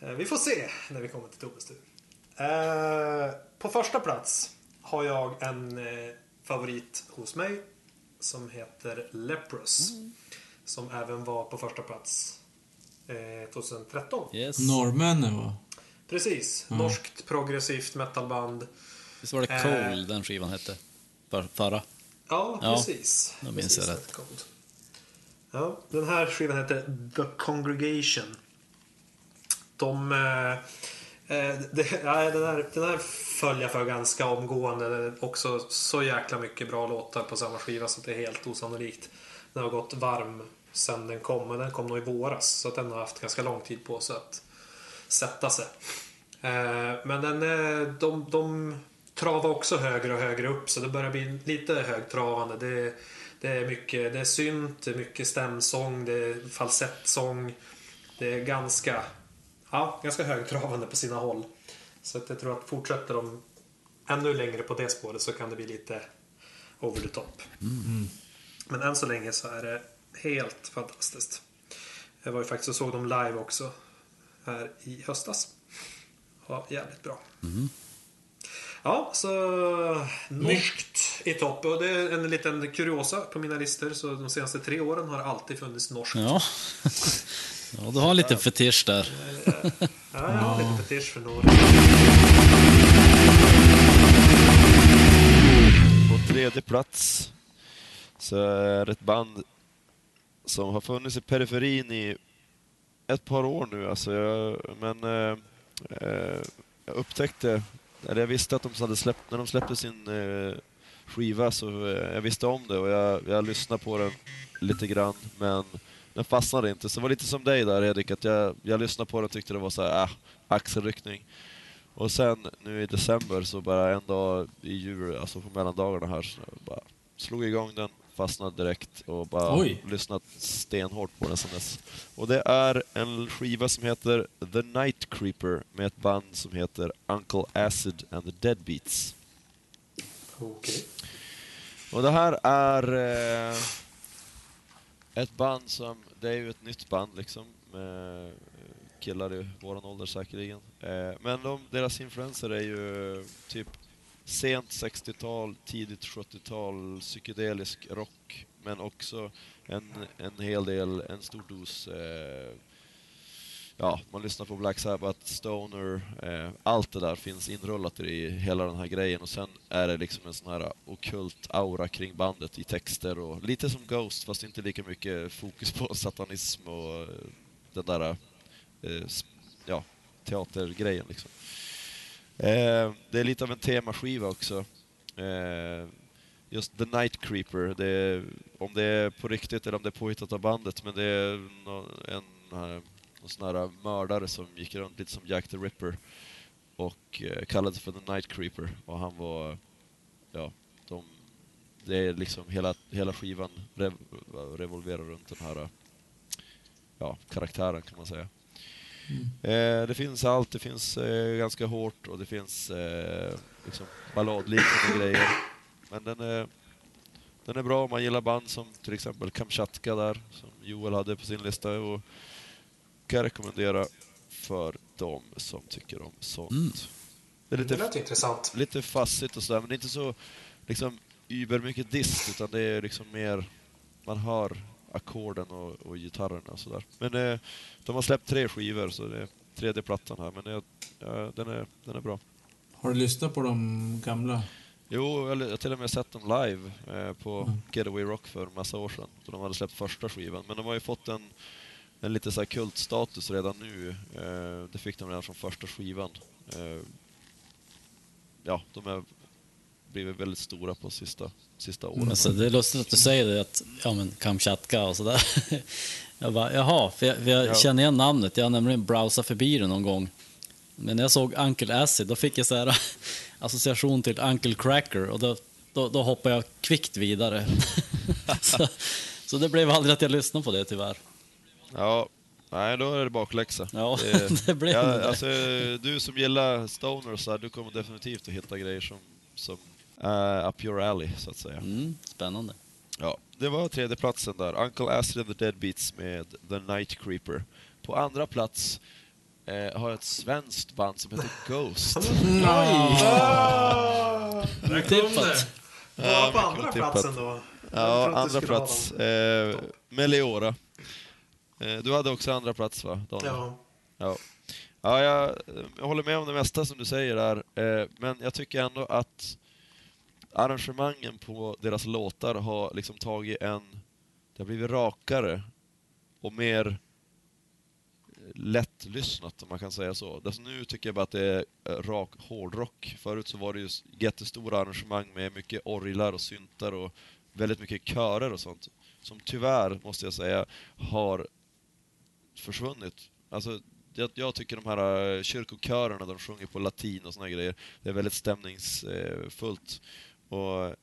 Eh, Vi får se när vi kommer till Toves tur. Eh, På första plats har jag en eh, favorit hos mig som heter Leprous. Som även var på första plats eh, 2013. Yes. Norrmännen va? Precis. Norskt progressivt metalband. Visst var det Eh. Cold den skivan hette? För, förra? Ja, Ja, precis. då minns precis jag rätt. kom. Ja, den här skivan heter The Congregation. De... Eh, eh, det, ja, den, här, den här föll jag för ganska omgående. Det är också så jäkla mycket bra låtar på samma skiva så det är helt osannolikt. Den har gått varm sen den kom, men den kom nog i våras. Så att den har haft ganska lång tid på sig att sätta sig. Eh, men den, eh, de, de travar också högre och högre upp så det börjar bli lite högtravande. Det, det är mycket det är synt, det är mycket stämsång, det är falsettsång. Det är ganska, ja, ganska högtravande på sina håll. Så att jag tror att fortsätter de ännu längre på det spåret så kan det bli lite over the top. Men än så länge så är det helt fantastiskt. Jag var ju faktiskt och såg dem live också här i höstas. Ja, jävligt bra. Ja, så norskt i topp. Och det är en liten kuriosa på mina listor. Så de senaste tre åren har alltid funnits norskt. Ja. ja, du har en liten fetisch där. Ja, jag har lite fetisch för Norge. På tredje plats så är ett band som har funnits i periferin i ett par år nu. Alltså jag, men eh, eh, jag upptäckte, eller jag visste att de hade släppt, när de släppte sin eh, skiva så eh, jag visste om det och jag, jag lyssnade på den lite grann men den fastnade inte. Så det var lite som dig där Erik, att jag, jag lyssnade på den och tyckte det var så här, äh, axelryckning. Och sen nu i december så bara en dag i jul, alltså på mellandagarna här, så bara slog igång den, fastnade direkt och bara Oj. lyssnat stenhårt på den sen dess. Och det är en skiva som heter The Night Creeper med ett band som heter Uncle Acid and the Deadbeats. Okej. Och det här är eh, ett band som, det är ju ett nytt band liksom, med killar i våran ålder säkerligen. Eh, men de, deras influenser är ju typ sent 60-tal, tidigt 70-tal, psykedelisk rock, men också en, en hel del, en stor dos eh, ja, man lyssnar på Black Sabbath, Stoner, eh, allt det där finns inrullat i hela den här grejen och sen är det liksom en sån här okult aura kring bandet i texter och lite som Ghost fast inte lika mycket fokus på satanism och den där eh, ja, teatergrejen liksom. Eh, det är lite av en temaskiva också. Eh, just The Night Creeper, det är, om det är på riktigt eller om det är påhittat av bandet, men det är nå- en, eh, sån här mördare som gick runt lite som Jack the Ripper och eh, kallades för The Night Creeper och han var, ja, de, det är liksom hela, hela skivan rev, revolverar runt den här, ja, karaktären kan man säga. Eh, det finns allt, det finns eh, ganska hårt och det finns eh, liksom balladliknande grejer. Men den är, den är bra om man gillar band som till exempel Kamchatka där, som Joel hade på sin lista. Och kan jag rekommendera för de som tycker om sånt. Mm. Det är Det lite, lät intressant. lite fassigt och sådär, men det är inte så liksom über mycket dist, utan det är liksom mer, man hör ackorden och, och gitarrerna och sådär. Men eh, de har släppt tre skivor, så det är tredje plattan här, men det, ja, den, är, den är bra. Har du lyssnat på de gamla? Jo, jag har till och med sett dem live eh, på Getaway Rock för en massa år sedan, då de hade släppt första skivan. Men de har ju fått en, en lite så här kultstatus redan nu. Eh, det fick de redan från första skivan. Eh, ja, de har blivit väldigt stora på sista, sista åren. Alltså, det är lustigt att du säger det, att ja, men Kamchatka och sådär. Jag bara, jaha, för jag, för jag Ja. känner igen namnet. Jag har nämligen browsat förbi det någon gång. Men när jag såg Uncle Acid, då fick jag så här association till Uncle Cracker och då, då, då hoppade jag kvickt vidare. så, så det blev aldrig att jag lyssnade på det tyvärr. Ja, nej då är det bakläxa. Ja, det blev ja, det. alltså, Du som gillar stoner och så här, du kommer definitivt att hitta grejer som, som är up your alley, så att säga. Mm, spännande. Ja, det var tredje platsen där. Uncle Acid and the Deadbeats med The Night Creeper. På andra plats eh, har jag ett svenskt band som heter Ghost. Där kom Otippat. det. Var på andra platsen då? Ja, andra plats. Eh, Meliora. Eh, du hade också andra plats va, Daniel? Ja. Ja. Ja, jag, jag håller med om det mesta som du säger där, eh, men jag tycker ändå att arrangemangen på deras låtar har liksom tagit en... Det har blivit rakare och mer lättlyssnat om man kan säga så. Alltså nu tycker jag bara att det är eh, rak hårdrock. Förut så var det ju jättestora arrangemang med mycket orglar och syntar och väldigt mycket körer och sånt. Som tyvärr, måste jag säga, har försvunnit. Alltså, jag, jag tycker de här eh, kyrkokörerna, de sjunger på latin och såna grejer, det är väldigt stämningsfullt. Och eh,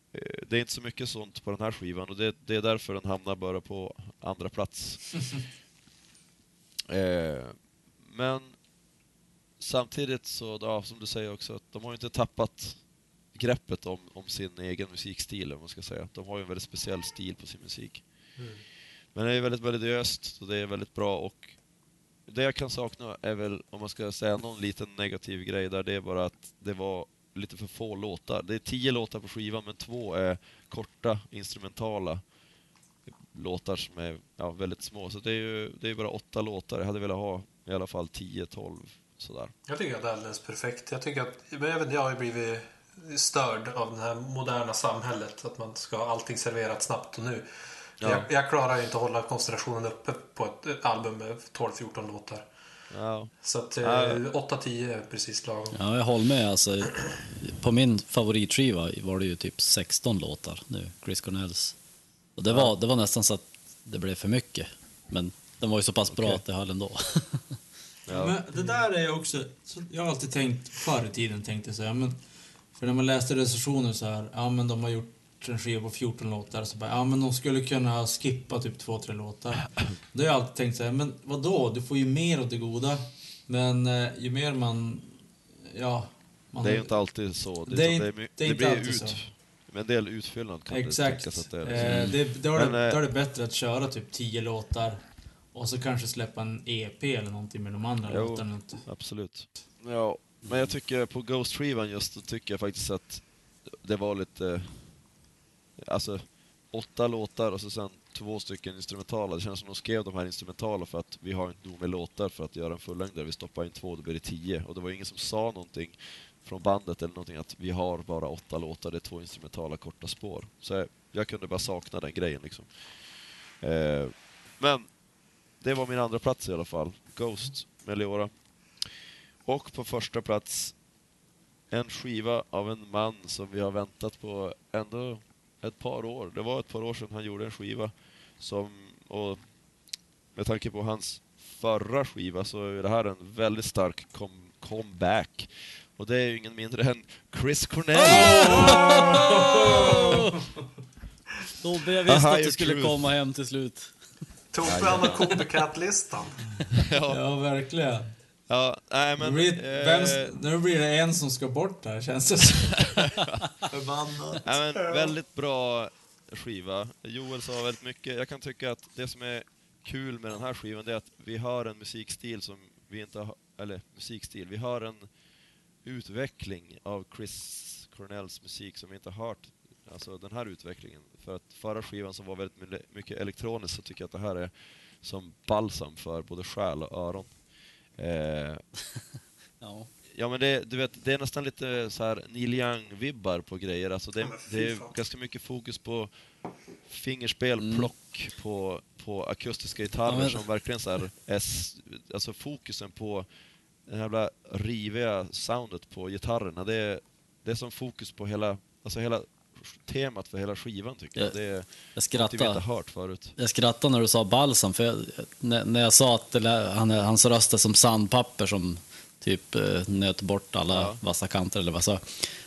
det är inte så mycket sånt på den här skivan och det, det är därför den hamnar bara på andra plats. Eh, men samtidigt så, ja, som du säger också, att de har ju inte tappat greppet om, om sin egen musikstil, om man ska säga. De har ju en väldigt speciell stil på sin musik. Mm. Men det är väldigt melodiöst och det är väldigt bra och det jag kan sakna är väl, om man ska säga någon liten negativ grej där, det är bara att det var lite för få låtar. Det är tio låtar på skivan, men två är korta, instrumentala låtar som är ja, väldigt små. Så det är ju det är bara åtta låtar. Jag hade velat ha i alla fall 10-12 sådär. Jag tycker att det är alldeles perfekt. Jag tycker att, men jag, har ju blivit störd av det här moderna samhället. Att man ska ha allting serverat snabbt och nu. Ja. Jag, jag klarar ju inte att hålla koncentrationen uppe på ett, ett album med 12-14 låtar. Ja, Så att Ja. eh, 8-10 är precis lagom. Ja, jag håller med. Alltså, på min favoritskiva var det ju typ 16 låtar nu, Chris Cornells. Och det var, det var nästan så att det blev för mycket. Men den var ju så pass bra att det höll ändå. ja. Men det där är också... Så jag har alltid tänkt, förr i tiden tänkte jag så här, men... För när man läste recensioner så här, ja men de har gjort en skiva på 14 låtar, så bara, ja men de skulle kunna skippa typ två, tre låtar. Då har jag alltid tänkt så här, men vad då? Du får ju mer åt det goda. Men eh, ju mer man... Ja... Man Det är inte alltid så. Det är inte- my- det är inte blir alltid ut, så. Med en del utfyllnad kan det Exakt. tänkas att det är. Eh, det, då, är det, eh, då är det bättre att köra typ 10 låtar och så kanske släppa en EP eller någonting med de andra Jo. låtarna. Inte. Absolut. Ja, men jag tycker på Ghost-skivan just, så tycker jag faktiskt att det var lite... Alltså, åtta låtar och så sen två stycken instrumentala. Det känns som de skrev de här instrumentala för att vi har inte nog med låtar för att göra en fullängdare. Vi stoppar in två, då blir det tio. Och det var ingen som sa någonting från bandet eller någonting att vi har bara åtta låtar, det är två instrumentala korta spår. Så jag, jag kunde bara sakna den grejen liksom. Eh, men det var min andra plats i alla fall. Ghost med Leora. Och på första plats en skiva av en man som vi har väntat på ändå ett par år. Det var ett par år sedan han gjorde en skiva som, och med tanke på hans förra skiva så är det här en väldigt stark com- comeback. Och det är ju ingen mindre än Chris Cornell! Tobbe, jag visste Aha, att du skulle truth. komma hem till slut. Tobbe han har copycat-listan. ja, Ja, verkligen. Ja, nej men... Men, eh, vem, nu blir det en som ska bort där, känns det som. Förbannat. Nej, men väldigt bra skiva. Joel sa väldigt mycket. Jag kan tycka att det som är kul med den här skivan det är att vi har en musikstil som vi inte har, eller musikstil, vi har en utveckling av Chris Cornells musik som vi inte har hört. Alltså den här utvecklingen. För att förra skivan som var väldigt mycket elektroniskt så tycker jag att det här är som balsam för både själ och öron. Eh, Ja. Ja men det, du vet, det är nästan lite så här Neil Young-vibbar på grejer. Alltså det, det är ganska mycket fokus på fingerspel, Mm. plock, på, på akustiska gitarrer Ja, som verkligen så här, är, alltså fokusen på det här jävla riviga soundet på gitarrerna. Det är, det är som fokus på hela, alltså hela temat för hela skivan tycker jag. Ja, Det är Jag något vi inte hört förut. Jag skrattade när du sa balsam, för jag, när, när jag sa att lä- han, hans röst är som sandpapper som typ eh, nöt bort alla Ja. vassa kanter eller vad så.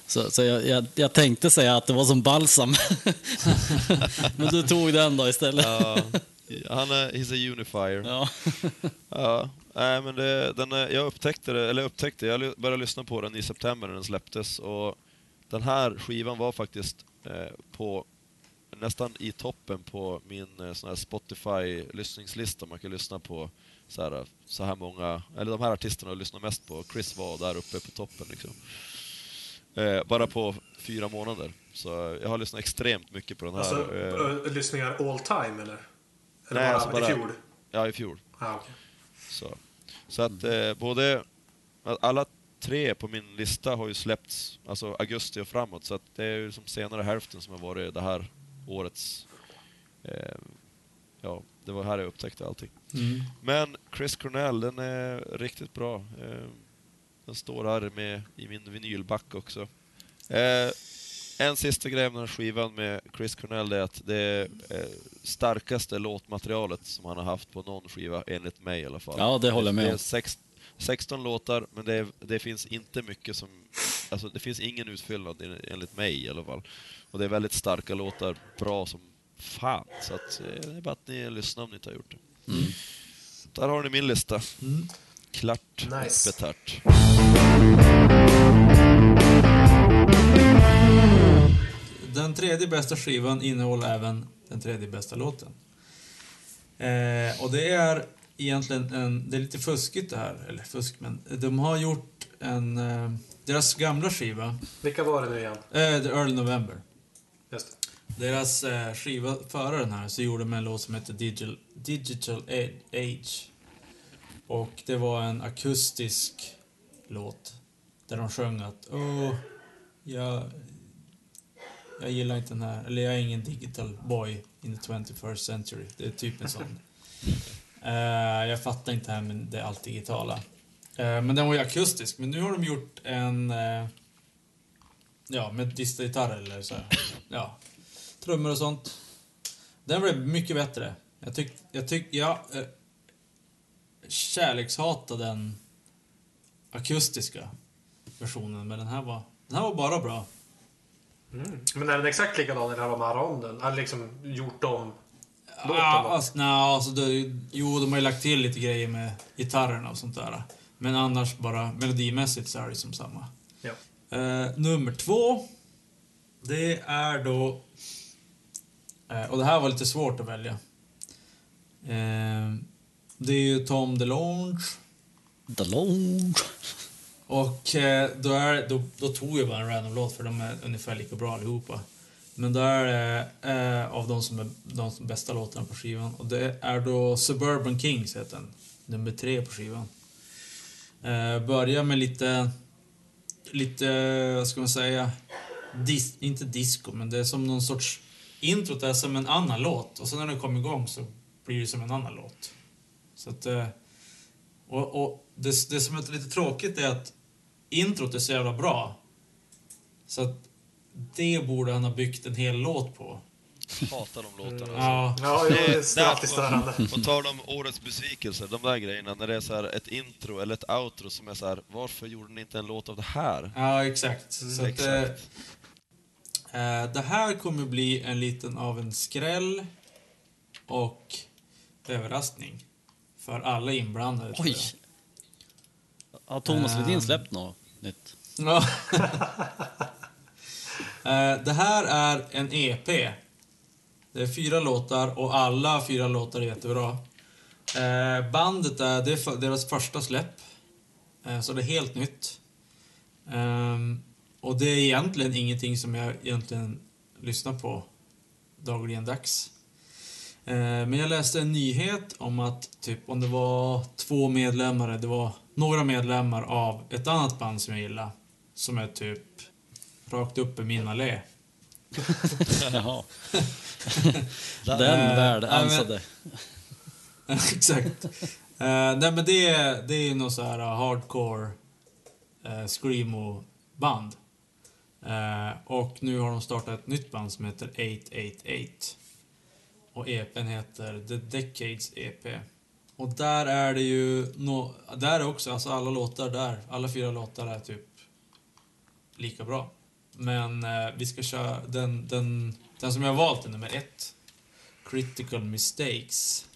Så, så jag, jag, jag tänkte säga att det var som balsam. Men du tog den då istället. Ja, han är, he's a unifier. Ja. Ja, nej, men det, den, jag upptäckte det, eller upptäckte, jag började lyssna på den i september när den släpptes och den här skivan var faktiskt på nästan i toppen på min eh, sån här Spotify-lyssningslista. Man kan lyssna på så här, så här många, eller de här artisterna jag lyssnar mest på. Chris var där uppe på toppen liksom. Eh, bara på fyra månader. Så jag har lyssnat extremt mycket på den här. Alltså, eh, lyssningar all time eller? Eller Nej, bara, alltså bara- i fjol? ja, i fjol. Ah, okej. Så, så att eh, både alla tre på min lista har ju släppts alltså augusti och framåt, så att det är ju som senare hälften som har varit det här årets... Eh, ja, det var här jag upptäckte allting. Mm. Men Chris Cornell, den är riktigt bra. Eh, Den står här med i min vinylback också. Eh, En sista grej med den här skivan med Chris Cornell är att det är eh, starkaste låtmaterialet som han har haft på någon skiva, enligt mig i alla fall. Ja, det håller jag med Det är om. Sex, 16 låtar, men det, det finns inte mycket som... Alltså det finns ingen utfyllnad en- enligt mig i alla fall. Och det är väldigt starka låtar, bra som fan. Så att, eh, det är bara att ni lyssnar om ni inte har gjort det. Mm. Där har ni min lista. Mm. Klart Nice. och betärt. Den tredje bästa skivan innehåller även den tredje bästa låten. Eh, och det är egentligen en... Det är lite fuskigt det här. Eller fusk, men de har gjort en... Eh, deras gamla skiva, Vilka var det nu igen? eh, The Early November. Just det. Deras eh, skiva före den här så gjorde de en låt som heter Digital, Digital Age. Och det var en akustisk låt. Där de sjöng att Åh, jag, jag gillar inte den här, eller jag är ingen digital boy in the 21st century. Det är typ en sån. Uh, jag fattar inte det här med det allt digitala. Uh, men den var ju akustisk. Men nu har de gjort en... Uh, ja, med distagitarr eller så här. Ja, trummor och sånt. Den blev mycket bättre. Jag tyck, jag tyck, jag Uh, kärlekshatade den akustiska versionen, men den här var, den här var bara bra. Mm. Men är den exakt likadan eller har de med den? Har liksom gjort om Ah, då? alltså, nej, alltså det, jo, de har ju lagt till lite grejer med gitarrerna och sånt där. Men annars bara melodimässigt så är det som samma. Ja. Eh, nummer två. Det är då... Eh, och det här var lite svårt att välja. Eh, det är ju Tom DeLonge. Delonge. Och eh, då, är, då, då tog jag bara en random låt för de är ungefär lika bra allihopa. Men där är det eh, av de som är de som bästa låtarna på skivan. Och det är då Suburban Kings heter den. Nummer tre på skivan. Eh, börjar med lite, lite, vad ska man säga, dis, inte disco, men det är som någon sorts introt är som en annan låt. Och sen när den kommer igång så blir det som en annan låt. Så att, eh, och, och det, det som är lite tråkigt är att introt är så jävla bra. Så att det borde han ha byggt en hel låt på. Hatar de låtarna. Ja, Ja, det är alltid störande. På tal om årets besvikelser, de där grejerna, när det är så här ett intro eller ett outro som är så här, varför gjorde ni inte en låt av det här? ja exakt. Så att, eh, Exakt. eh, det här kommer bli en liten av en skräll och överraskning. För alla inblandade. Oj! Har Thomas. Ledin släppt något nytt? Ja. Eh, det här är en EP. Det är fyra låtar och alla fyra låtar är jättebra. Eh, bandet är, det är deras första släpp. Eh, så det är helt nytt. Ehm, och det är egentligen ingenting som jag egentligen lyssnar på dagligen dags. Men jag läste en nyhet om att typ om det var två medlemmar, det var några medlemmar av ett annat band som jag gillar. Som är typ rakt upp i min allé. Jaha. Eh, Den värld nej, men- ansade. Exakt. Eh, nej men det är, det är något så här uh, hardcore uh, screamo-band. Eh, och nu har de startat ett nytt band som heter 888. Och EPn heter The Decades EP. Och där är det ju no, där är också, alltså alla låtar där, alla fyra låtar är typ lika bra. Men eh, vi ska köra den, den, den som jag har valt är nummer ett. Critical Mistakes.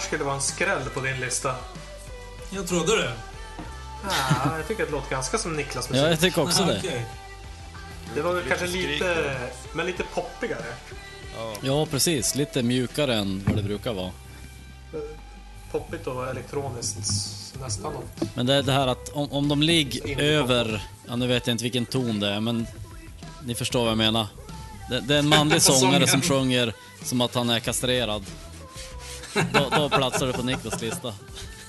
Här skulle vara en skräll på din lista. Jag trodde det. Ja, jag tycker att det låter ganska som Niklas musik. Ja, jag tycker också det. Okej. Det var väl kanske lite, men lite poppigare. Ja. Precis. Lite mjukare än vad det brukar vara. Poppigt och elektroniskt nästan. Men det är det här att om, om de ligger över, ja nu vet jag inte vilken ton det är, men ni förstår vad jag menar. Det, det är en manlig sångare som sjunger som att han är kastrerad. Då, då platsar det på Niklas lista.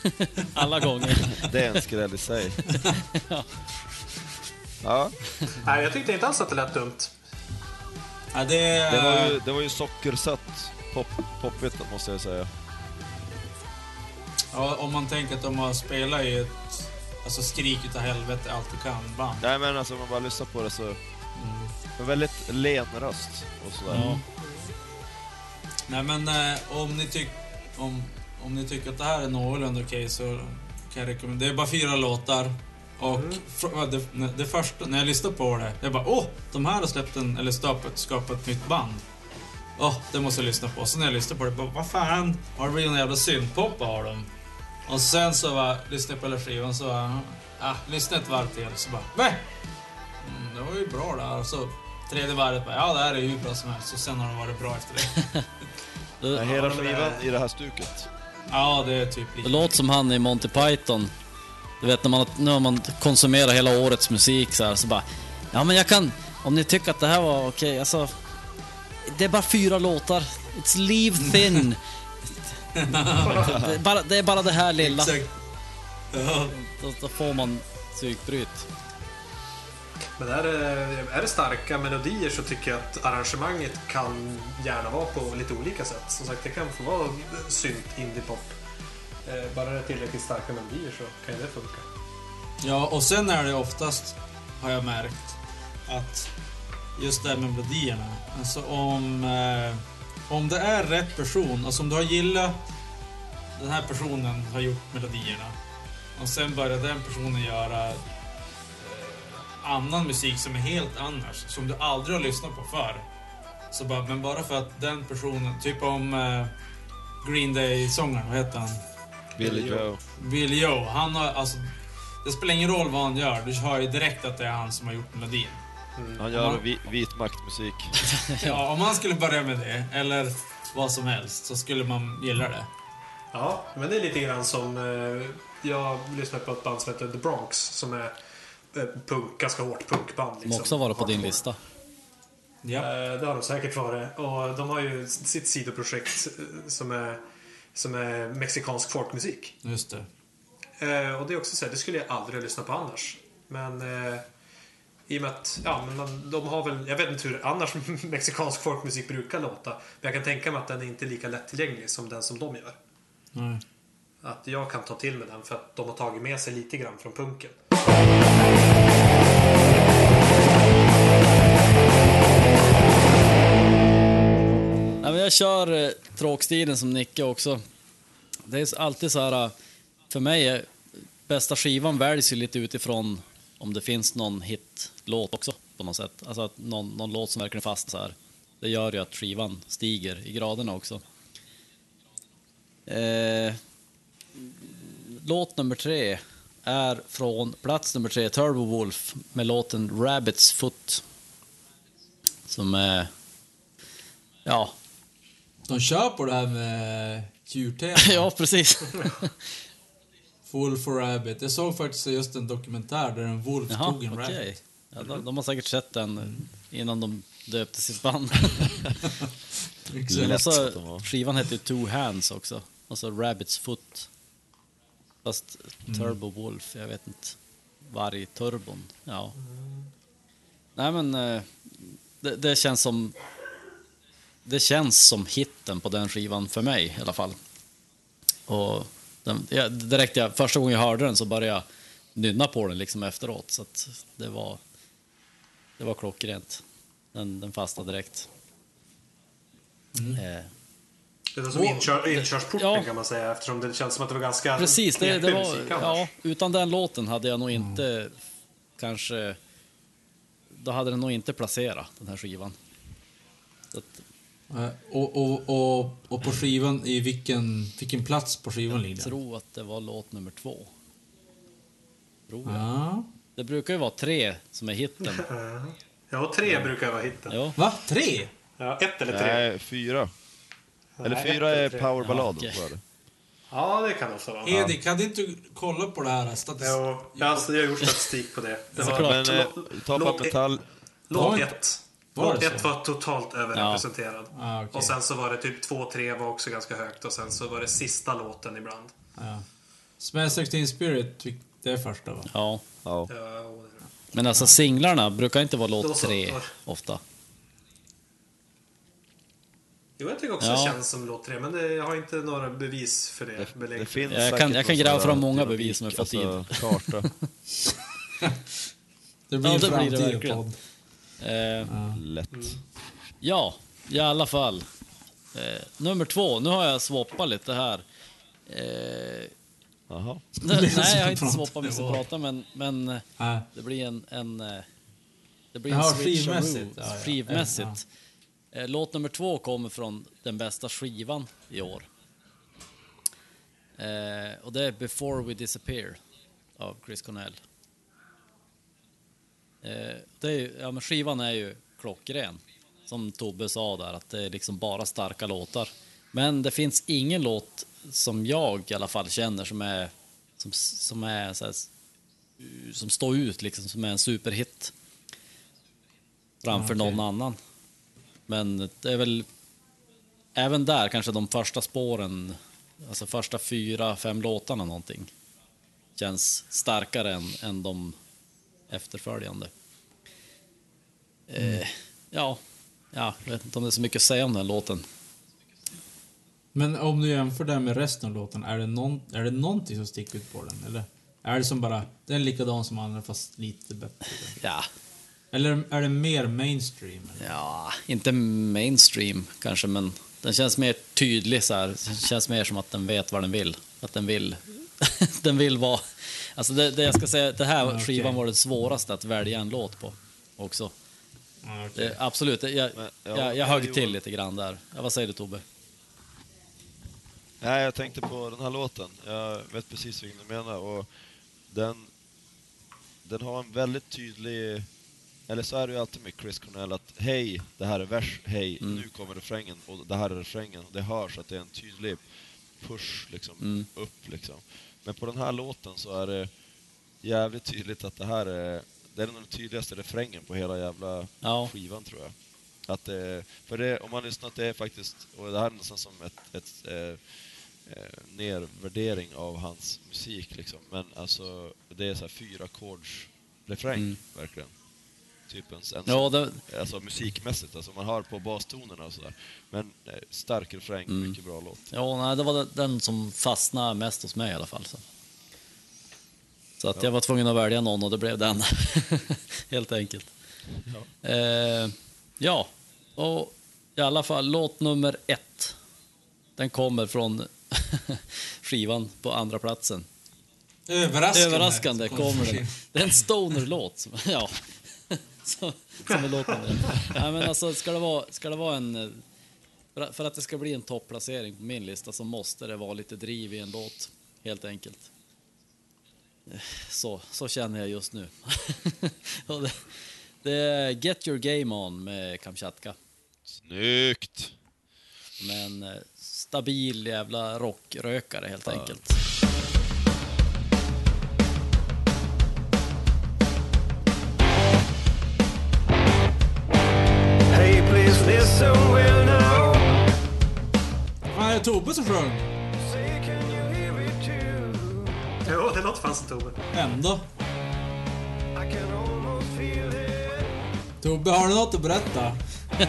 Alla gånger. Det är en skräll i sig. Ja, Nej, jag tyckte inte alls att det lät dumt. Ja, det, det var ju, det var ju sockersött. Pop, poppigt måste jag säga. ja, om man tänker att de har spelat i ett alltså, skrik utav helvete allt du kan band. Nej men alltså om man bara lyssnar på det så... En väldigt len röst och sådär. Ja. Nej men eh, om, ni tyck, om, om ni tycker att det här är någorlunda okej så kan jag rekommendera. Det är bara fyra låtar. Och fr- det, det första, när jag lyssnade på det, jag bara åh, de här har släppt en, eller skapat, skapat ett nytt band. Åh, det måste jag lyssna på. Så när jag lyssnade på det, bara, vad fan, har det blivit en jävla syntpop av dem? Och sen så var, lyssnade jag på hela skivan så ah, lyssnade ett varv till så bara, va? Mm, det var ju bra där. Och så tredje varvet bara, ja det här är ju hur bra som helst. Och sen har de varit bra efter det. Det, hela skivan i det här stuket. Ja, det är typ det låter som han i Monty Python. Du vet när man, när man konsumerar hela årets musik så här, så bara... Ja men jag kan... Om ni tycker att det här var okej, alltså... Det är bara fyra låtar. It's leave thin. det, är bara, det är bara det här lilla. Exakt. Ja. Då, då får man psykbryt. Men är det, är det starka melodier så tycker jag att arrangemanget kan gärna vara på lite olika sätt. Som sagt, det kan få vara synt, indiepop. Eh, bara det är tillräckligt starka melodier så kan ju det funka. ja, och sen är det oftast, har jag märkt, att just det här med melodierna. Alltså om, eh, om det är rätt person, alltså om du har gillat den här personen har gjort melodierna och sen börjar den personen göra annan musik som är helt annars, som du aldrig har lyssnat på förr. Så bara, men bara för att den personen, typ om eh, Green Day-sångaren, vad heter han? Billy Joe. Bill Joe, han har alltså... Det spelar ingen roll vad han gör, du hör ju direkt att det är han som har gjort melodin. Han gör vi, vit maktmusik. Ja, om han skulle börja med det, eller vad som helst, så skulle man gilla det. Ja, men det är lite grann som... Eh, jag lyssnar på ett band som heter The Bronx som är punk, ganska hårt punkband. Som Liksom. också varit på din lista. Ja. Eh, Det har de säkert varit. Och de har ju sitt sidoprojekt eh, som är, som är mexikansk folkmusik. Just det. Eh, och det är också så här, det skulle jag aldrig lyssna på annars. Men i och med att, ja, men man, de har väl, jag vet inte hur annars mexikansk folkmusik brukar låta. Men jag kan tänka mig att den är inte lika lättillgänglig som den som de gör. Nej. Att jag kan ta till mig den för att de har tagit med sig lite grann från punken. Ja, jag kör eh, tråkstilen som Nicke också. Det är alltid så här, eh, för mig, är bästa skivan väljs ju lite utifrån om det finns någon hitlåt också på något sätt. Alltså att någon, någon låt som verkligen fastnar så här. Det gör ju att skivan stiger i graderna också. Eh, låt nummer tre är från plats nummer tre, Turbo Wolf, med låten Rabbit's Foot. Som är, ja, De kör på det här med djurtema. ja precis. Wolf for Rabbit. Jag såg faktiskt just en dokumentär där en Wolf Jaha, tog en okej. rabbit. Ja, de, de har säkert sett den innan de döpte sitt band. Exakt. Skivan heter ju Two Hands också. Och så Rabbit's Foot. Fast Turbo Wolf, jag vet inte. Vargturbon, ja. Nej men, eh, det, det känns som... Det känns som hitten på den skivan för mig i alla fall. Och den, ja, direkt jag, första gången jag hörde den så började jag nynna på den liksom efteråt. Så att det var, det var klockrent. Den, den fastnade direkt. Eh, Det är som inkör, inkörsporten ja. kan man säga eftersom det känns som att det var ganska Precis, det, det var, musik ja, utan den låten hade jag nog inte kanske... Då hade den nog inte placerat den här skivan. Och, och, och, och på skivan, i vilken, vilken plats på skivan ligger Jag den? tror att det var låt nummer två. Tror jag. Ja. Det brukar ju vara tre som är hitten. Ja, tre brukar vara hitten. Ja, Va? Tre? Ja, ett eller tre. Nej, fyra. Eller Nej, fyra eller är tre. powerballaden, Ja, det. Ja, det kan också vara. Edik, hade inte du kollat på det här statistiken? Jo, jag, alltså, jag har gjort statistik på det. det Såklart. Men eh, låt- ta låt- på metall... Låt Var ett. var Låt ett var totalt överrepresenterad. Ah, okej. Och sen så var det typ två, tre var också ganska högt. Och sen så var det sista låten ibland. Ja. Smash 16 Spirit, fick- det är första va? ja. Ja. Ja, Men alltså singlarna brukar inte vara låt tre ofta. Jo, jag tycker också Ja. det känns som låt tre. Men det, jag har inte några bevis för det. Det, det finns Jag kan- jag kan gräva fram många bevis om jag får alltså, karta. Det blir Ja, en det blir det framtida podd. Eh, Lätt. Mm. ja, i alla fall. Eh, nummer två, nu har jag swappat lite här. Eh, Jaha. nej, jag har att inte swappat mig så nivå. prata, men, men Nej. det blir en... en eh, det blir en Jaha, switch skivmässigt. Ja, ja. Skivmässigt. Eh, Låt nummer två kommer från den bästa skivan i år. Eh, och det är Before We Disappear av Chris Cornell. Eh, det är, ja, men skivan är ju klockren. Som Tobbe sa där, att det är liksom bara starka låtar. Men det finns ingen låt som jag i alla fall känner som är som, som är så här, som står ut liksom, som är en superhit. Framför Okej. någon annan. Men det är väl även där kanske de första spåren, alltså första fyra, fem låtarna någonting, känns starkare än, än de efterföljande. Eh, ja, ja, jag vet inte om det är så mycket att säga om den låten. Men om du jämför det med resten av låten, är det, någon, är det någonting som sticker ut på den? Eller är det som bara, den är likadan som andra fast lite bättre? Ja, Eller är det mer mainstream? Eller? ja, inte mainstream kanske, men den känns mer tydlig så här. Det känns mer som att den vet vad den vill. Att den vill, den vill vara... Alltså det, det jag ska säga, det här okej. skivan var det svåraste att välja en låt på också. Ja, okej. Det, absolut, jag, Men, ja, jag, jag högg till lite grann där. Ja, vad säger du Tobbe? Nej, jag tänkte på den här låten. Jag vet precis vilken du menar. Och den, den har en väldigt tydlig... Eller så är det ju alltid med Chris Cornell att hej, det här är vers, hej, Mm. nu kommer refrängen och det här är refrängen. Det hörs att det är en tydlig push liksom, Mm. upp liksom. Men på den här låten så är det jävligt tydligt att det här är, det är den tydligaste refrängen på hela jävla Ja. skivan tror jag. Att det, för det, om man lyssnar, att det är faktiskt, och det här är nästan som ett, ett eh, eh, nervärdering av hans musik liksom. Men alltså, det är så här fyra refräng Mm. verkligen. Typ en, en Ja, det, alltså musikmässigt, alltså man hör på bastonerna och sådär. Men eh, stark refräng, Mm. mycket bra låt. ja, nej, det var den- som fastnade mest hos mig i alla fall. Så, så att jag var tvungen att välja någon och det blev den. Helt enkelt. Ja. Eh, ja, och i alla fall låt nummer ett. Den kommer från skivan på andra platsen. Överraskande. Överraskande kommer den. Det är en stoner-låt. Ja. Så, som är låten. Ja, men alltså, ska, det vara, ska det vara en... för att- det ska bli en topplacering på min lista så måste det vara lite driv i en låt. Helt enkelt. Så, så känner jag just nu. Det, det är Get Your Game On med Kamchatka. Snyggt! Men eh, stabil jävla rockrökare helt enkelt. Listen well now. Fan, är det Tobbe som sjöng? Say, can you hear it too? Jo, det låter fan som Tobbe. Ändå. I can almost feel it. Tobbe, har du något att berätta?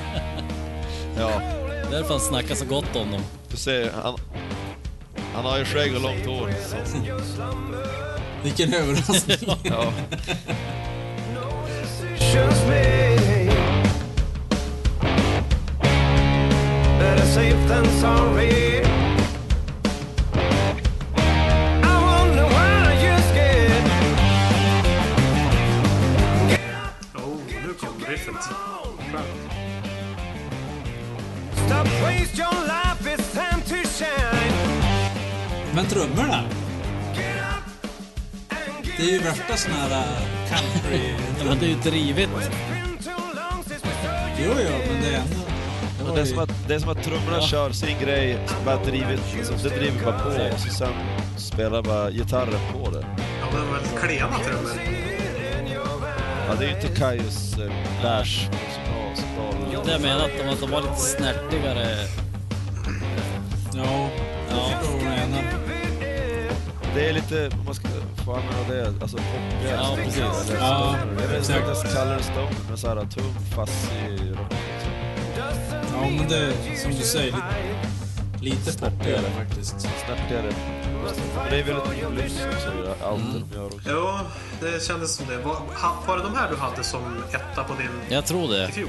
Ja, Därför han snackar så gott om dem. du ser, han, han har ju skägg och långt hår. Så, Vilken överraskning. ja. safe than sorry. I wonder why you're scared. Oh, nu kom riffet. Skönt. Stop waste your life, it's time to shine. Men trummorna, det är ju värsta sån här äh, country... Det är ju saw Jo, jo, men det är ändå... Var det, är som att, det är som att trummorna kör sin grej, bara drivit, alltså, det driver bara på och så sen spelar bara gitarren på det. Ja, men de är klena trummor. Ja, det är ju inte Kajus eh, Det jag menar att de, att de var lite snärtigare. Ja, Ja. Det är lite, om man ska få använda det, alltså poppigare. Ja, precis. Eller, Ja, jag vet inte om jag kallar det stone, men såhär tung, fassig rock. Ja, men det är som du säger, lite, lite poppigare faktiskt. Snärtigare. Det är väldigt mycket blues också, allt Mm. de gör också. Jo, det kändes som det. Var, var det de här du hade som etta på din Jag tror i det. fjol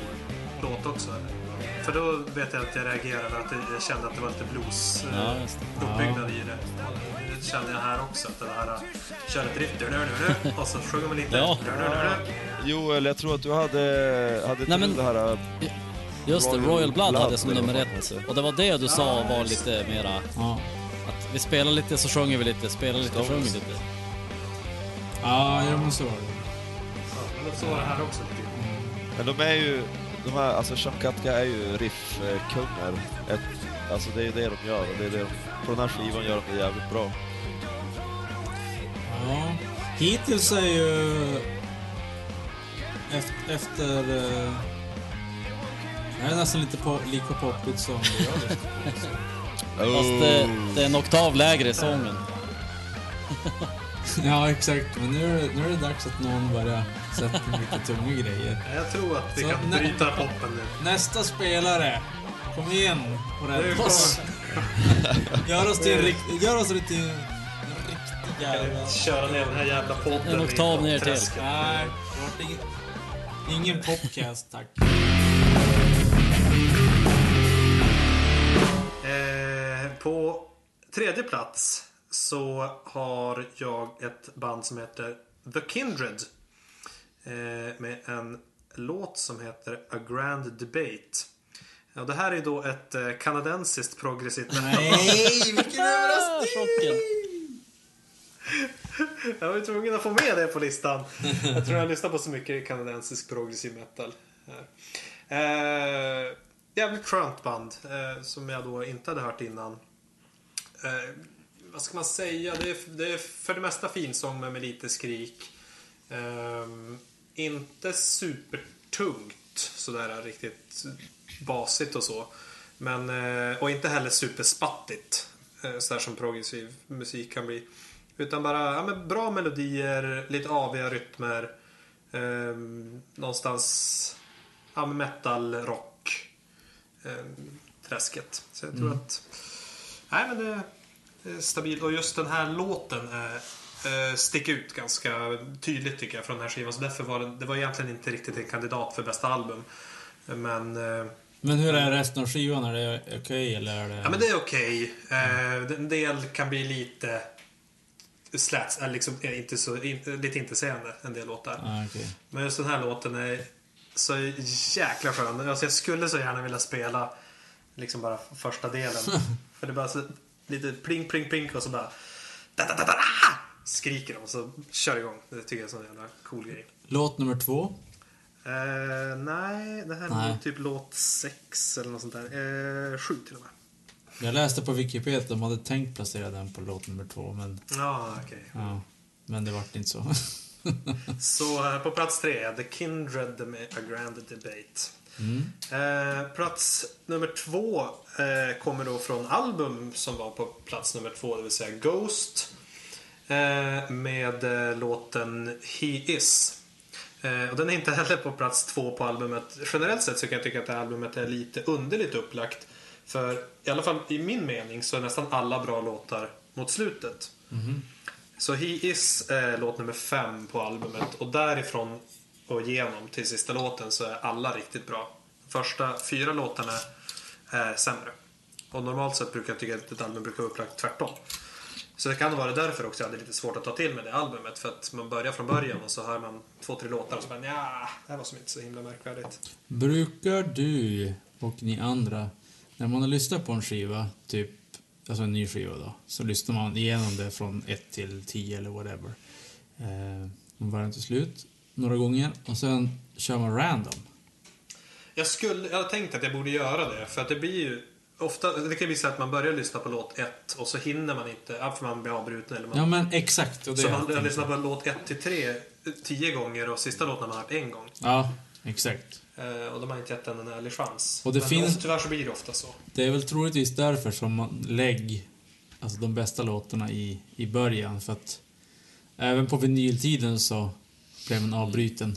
låt också? eller? För då vet jag att jag reagerade, att jag kände att det var lite blues eh, Ja, uppbyggnad i det. Det kände jag här också, att det här eh, kör ett riff, du, du, du, du, och så sjunger man lite. Ja. Joel, jag tror att du hade, hade Nej, Nej, men- det här... Just det, Royal Royal Blood hade Blood, jag som nummer ett. Och det var det du sa var lite mera... Ja. Att vi spelar lite så sjunger vi lite, spelar lite och sjunger lite. Ja, jo, men så var det. Ja, men så var det här också. grann. Men de är ju, de här, alltså Shamkatka är ju riffkungar. Alltså det är det de gör och det är det de, på den här skivan gör de det jävligt bra. Ja. Hittills är ju... Efter... efter det är nästan lite po lika poppigt som det jag på. Fast det, det är en oktav lägre i sången. Ja, exakt. Men nu är, det, nu är det dags att någon börjar sätta lite tunga grejer. Jag tror att vi Så, kan nej. bryta poppen nu. Nästa spelare, kom igen och Nu rädda kommer- oss. Gör oss till en rikt- gör oss till en riktig jävla... Köra ner den här jävla podden En i oktav ner till. Nej, det vart ingen, ingen popcast tack. På tredje plats så har jag ett band som heter The Kindred. Eh, med en låt som heter A Grand Debate. Ja, det här är då ett eh, kanadensiskt progressivt Nej, vilken överraskning! Chocken. Jag var ju tvungen att få med det på listan. Jag tror jag lyssnar på så mycket kanadensisk progressiv metal. Eh, jävligt skönt band eh, som jag då inte hade hört innan. Eh, vad ska man säga? Det är, det är för det mesta finsång men med lite skrik. Eh, inte supertungt sådär riktigt basigt och så. Men, eh, och inte heller superspattigt. Eh, sådär som progressiv musik kan bli. Utan bara ja, men bra melodier, lite aviga rytmer. Eh, någonstans ja, metal, rock. Eh, träsket. Så jag tror att... Nej men det, det är stabilt. Och just den här låten är, eh, sticker ut ganska tydligt tycker jag från den här skivan. Så därför var det, det var egentligen inte riktigt en kandidat för bästa album. Men... Eh, Men hur är resten av skivan? Är det okej eller är det... Ja men det är okej. Eh, en del kan bli lite slats, eller liksom är inte så, in, lite intetsägande en del låtar. Ah, okej. Men just den här låten är så jäkla skön. Alltså jag skulle så gärna vilja spela liksom bara första delen. För det är bara så lite pling pling pling och så bara da, da, da, da, skriker de och så kör igång. Det tycker jag är en sån jävla cool grej. Låt nummer två. Eh, nej, det här är Nej. nog typ låt 6 eller något sånt där. Eh, sju till och med. Jag läste på Wikipedia att de hade tänkt placera den på låt nummer två, men... Ja, okej. Ja. Men det vart inte så. Så på plats tre, The Kindred med A Grand Debate. Eh, plats nummer två eh, kommer då från album som var på plats nummer två, det vill säga Ghost. Eh, med eh, låten He Is. Eh, och den är inte heller på plats två på albumet. Generellt sett så kan jag tycka att det här albumet är lite underligt upplagt. För i alla fall i min mening så är nästan alla bra låtar mot slutet. Så He Is är låt nummer fem på albumet och därifrån och igenom till sista låten så är alla riktigt bra. Första fyra låtarna är sämre. Och normalt sett brukar jag tycka att ett album brukar vara upplagt tvärtom. Så det kan vara därför också jag hade lite svårt att ta till mig det albumet. För att man börjar från början och så hör man två, tre låtar och så bara ja, det här var som inte så himla märkvärdigt. Brukar du och ni andra när man har lyssnat på en skiva, typ, alltså en ny skiva då, så lyssnar man igenom det från 1 till 10 eller whatever. Eh, från början till slut, några gånger, och sen kör man random. Jag, skulle, jag har tänkt att jag borde göra det. För att det blir ju ofta, det kan bli så att man börjar lyssna på låt 1 och så hinner man inte, för man blir avbruten eller man... Ja men exakt. Och det så man har lyssnat på låt 1 till 3 tio gånger och sista låten har man hört en gång. Ja, exakt. Eh, och de har inte gett den en ärlig chans. Och det Men finns- tyvärr så blir det ofta så. Det är väl troligtvis därför som man lägger alltså de bästa låtarna i, i början. För att även på vinyltiden så blev man avbruten.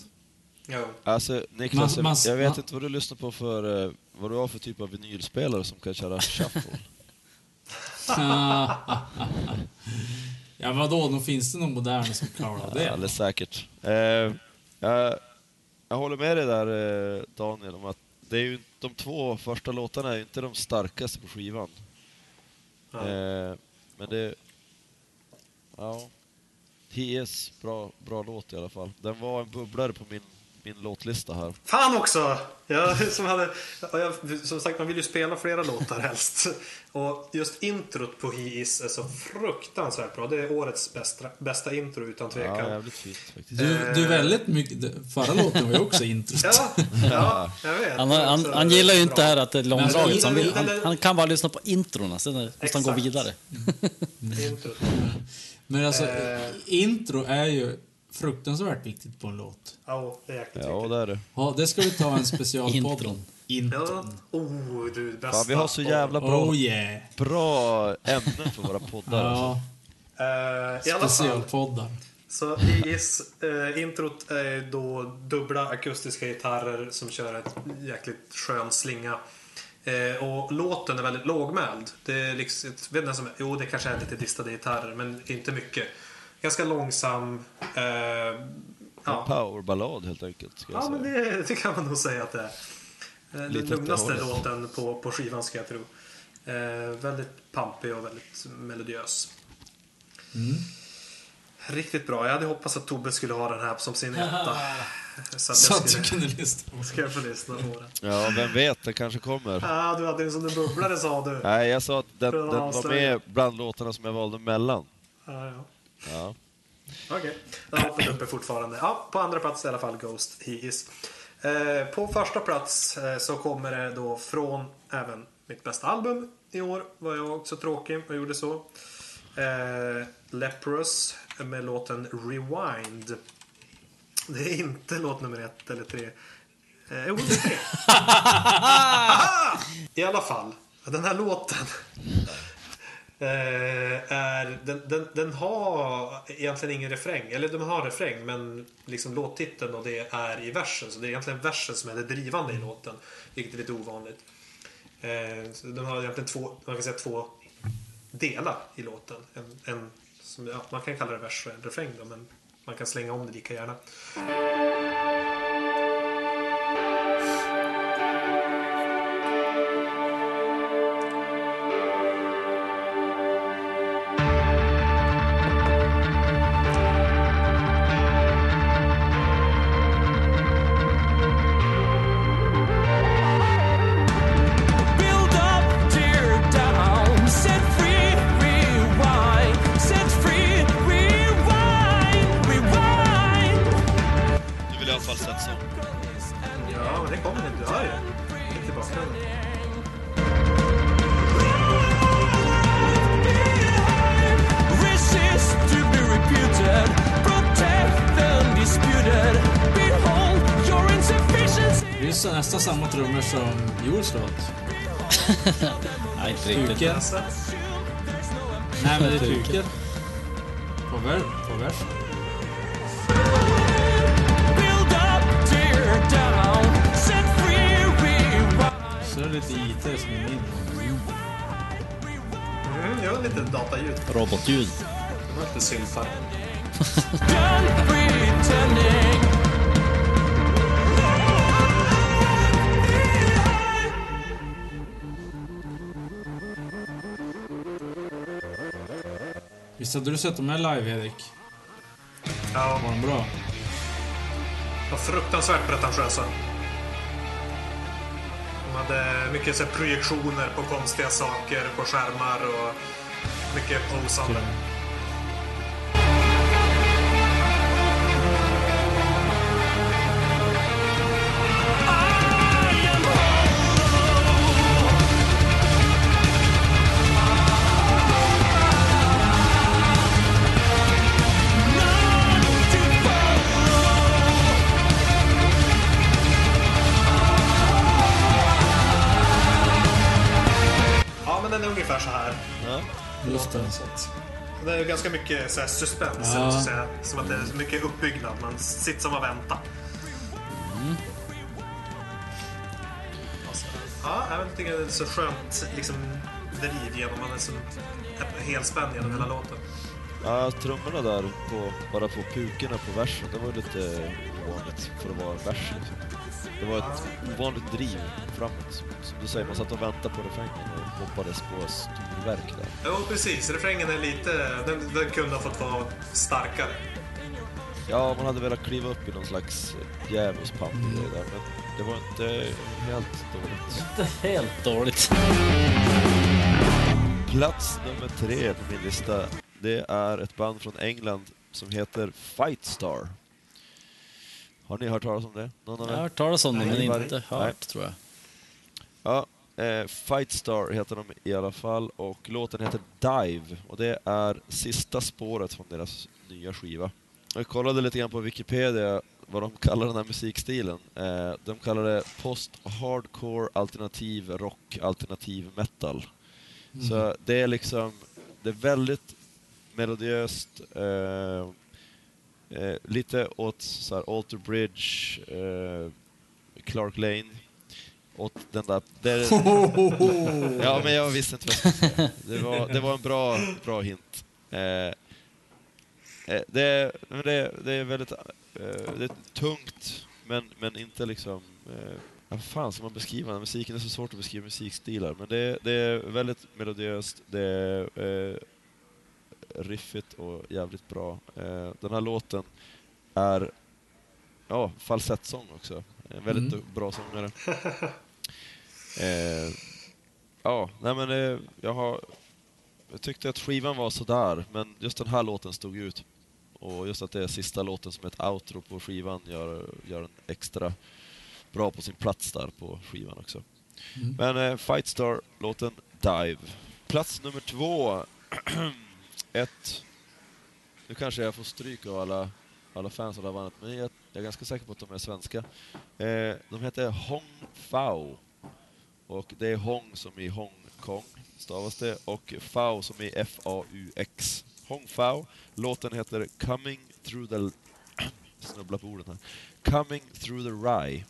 Jo. Alltså Niklas, Man- man- jag vet man- inte vad du lyssnar på för, eh, vad du har för typ av vinylspelare som kan köra shuffle. ja vadå, nog finns det någon modern som klarar Ja, det? alldeles säkert. Eh, jag, jag håller med dig där eh, Daniel om att det är ju, de två första låtarna är ju inte de starkaste på skivan. Ja. Eh, men det... Ja. He is, bra, bra låt i alla fall. Den var en bubblare på min, min låtlista här. Fan också! Jag, som, hade, ja, jag, som sagt, man vill ju spela flera låtar helst. Och just introt på He Is är så fruktansvärt bra. Det är årets bästa, bästa intro utan Ja, tvekan. jävligt fint faktiskt. Du, du är väldigt mycket... Förra låten var ju också introt. Ja, ja, jag vet. Han, han, han gillar ju inte det här att det är långdraget, han, han, han kan bara lyssna på introna, sen måste han gå vidare. Introt. Men alltså, Eh. intro är ju fruktansvärt viktigt på en låt. Ja, det är jäkligt Ja, det är det. Ja, det ska vi ta en specialpodd om. Intron. Ja. Oh, du, bästa. Fan, vi har så jävla bra, Oh yeah. bra ämnen för våra poddar. Alltså. Ja, Eh, I alla fall. specialpoddar. Så Is, eh, introt är då dubbla akustiska gitarrer som kör ett jäkligt skön slinga. Eh, och låten är väldigt lågmäld. Det är liksom, jag vet inte, som, jo, det kanske är lite distade gitarrer, men inte mycket. Ganska långsam. Eh, En ja, powerballad helt enkelt. Ska jag ja säga. men det, det kan man nog säga att det är. Eh, Den lugnaste låten på, på skivan ska jag tro. Eh, väldigt pampig och väldigt melodiös. Riktigt bra. Jag hade hoppats att Tobbe skulle ha den här som sin etta. Så att Så att du skulle, kunde lyssna på ska jag få lyssna på den. Ja, vem vet, den kanske kommer. Ah, du hade en som en bubblare sa du. Nej, jag sa att den, den var med bland låtarna som jag valde mellan. Ah, ja. Ja. Okej, den har hoppet uppe fortfarande. Ja, på andra plats i alla fall Ghost He Is. Eh, på första plats eh, så kommer det då från även mitt bästa album i år. Var jag också tråkig och gjorde så. Eh, Leprous med låten Rewind. Det är inte låt nummer ett eller tre. Eh, jo, det är tre. Aha! I alla fall, den här låten eh, är, den, den, den har egentligen ingen refräng. Eller de har refräng, men liksom låttiteln och det är i versen. Så det är egentligen versen som är det drivande i låten. Vilket är lite ovanligt. Eh, så den har egentligen två, man kan säga två delar i låten. En, en som, ja, man kan kalla det vers och en refräng då, men man kan slänga om det lika gärna. Det är lite IT som är min. mm, gör lite dataljud. Robotljud. De har lite sylfar. Visst hade du sett dem här live, Erik? Ja, Var de bra? var fruktansvärt pretentiösa. Mycket så här, projektioner på konstiga saker på skärmar och mycket posande. Ganska mycket så här, suspens, Ja. så att säga. Som att det är mycket uppbyggnad. Man sitter som och väntar. Ja, jag tycker det är så skönt liksom, driv genom. Man är så helspänd genom hela låten. Ja, trummorna där, på, bara på pukorna på versen, det var lite ovanligt för att vara en vers. Liksom. Det var ett ovanligt driv framåt. Som du säger, man satt och väntade på refrängen och hoppades på storverk där. Jo, precis. Refrängen är lite... Den, den kunde ha fått vara starkare. Ja, man hade velat kliva upp i någon slags djävulspamp och grejer där, men det var inte helt dåligt. Inte helt dåligt. Plats nummer tre på min lista, det är ett band från England som heter Fightstar. Har ni hört talas om det? Någon av Jag har hört talas om det, men Nej. inte Nej. hört, tror jag. Ja, eh, Fightstar heter de i alla fall och låten heter Dive och det är sista spåret från deras nya skiva. Jag kollade lite grann på Wikipedia vad de kallar den här musikstilen. Eh, de kallar det post-hardcore, alternativ rock, alternativ metal. Så det är liksom, det är väldigt melodiöst, eh, eh, lite åt så här, Alter Bridge, eh, Clark Lane, åt den där... Det, ja, men jag visste inte vad jag skulle säga. Det var, det var en bra, bra hint. Eh, eh, det, det, det är väldigt eh, det är tungt, men, men inte liksom... Eh, vad fan ska man beskriva den? Musiken är så svårt att beskriva musikstilar, men det, det är väldigt melodiöst, det är eh, riffigt och jävligt bra. Eh, den här låten är ja, falsettsång också. En väldigt Mm. bra sångare. Eh, ja, nej men eh, jag har... Jag tyckte att skivan var sådär, men just den här låten stod ut. Och just att det är sista låten som är ett outro på skivan gör, gör den extra bra på sin plats där på skivan också. Men eh, Fightstar, låten Dive. Plats nummer två. ett... Nu kanske jag får stryk av alla, alla fans av det här bandet, men jag, jag är ganska säker på att de är svenska. Eh, de heter Hong Fao. Och det är Hong som i Hongkong, stavas det, och Fao som i F-A-U-X. Hong Fao. Låten heter Coming Through the... Snubbla på orden här. Coming Through the Rye.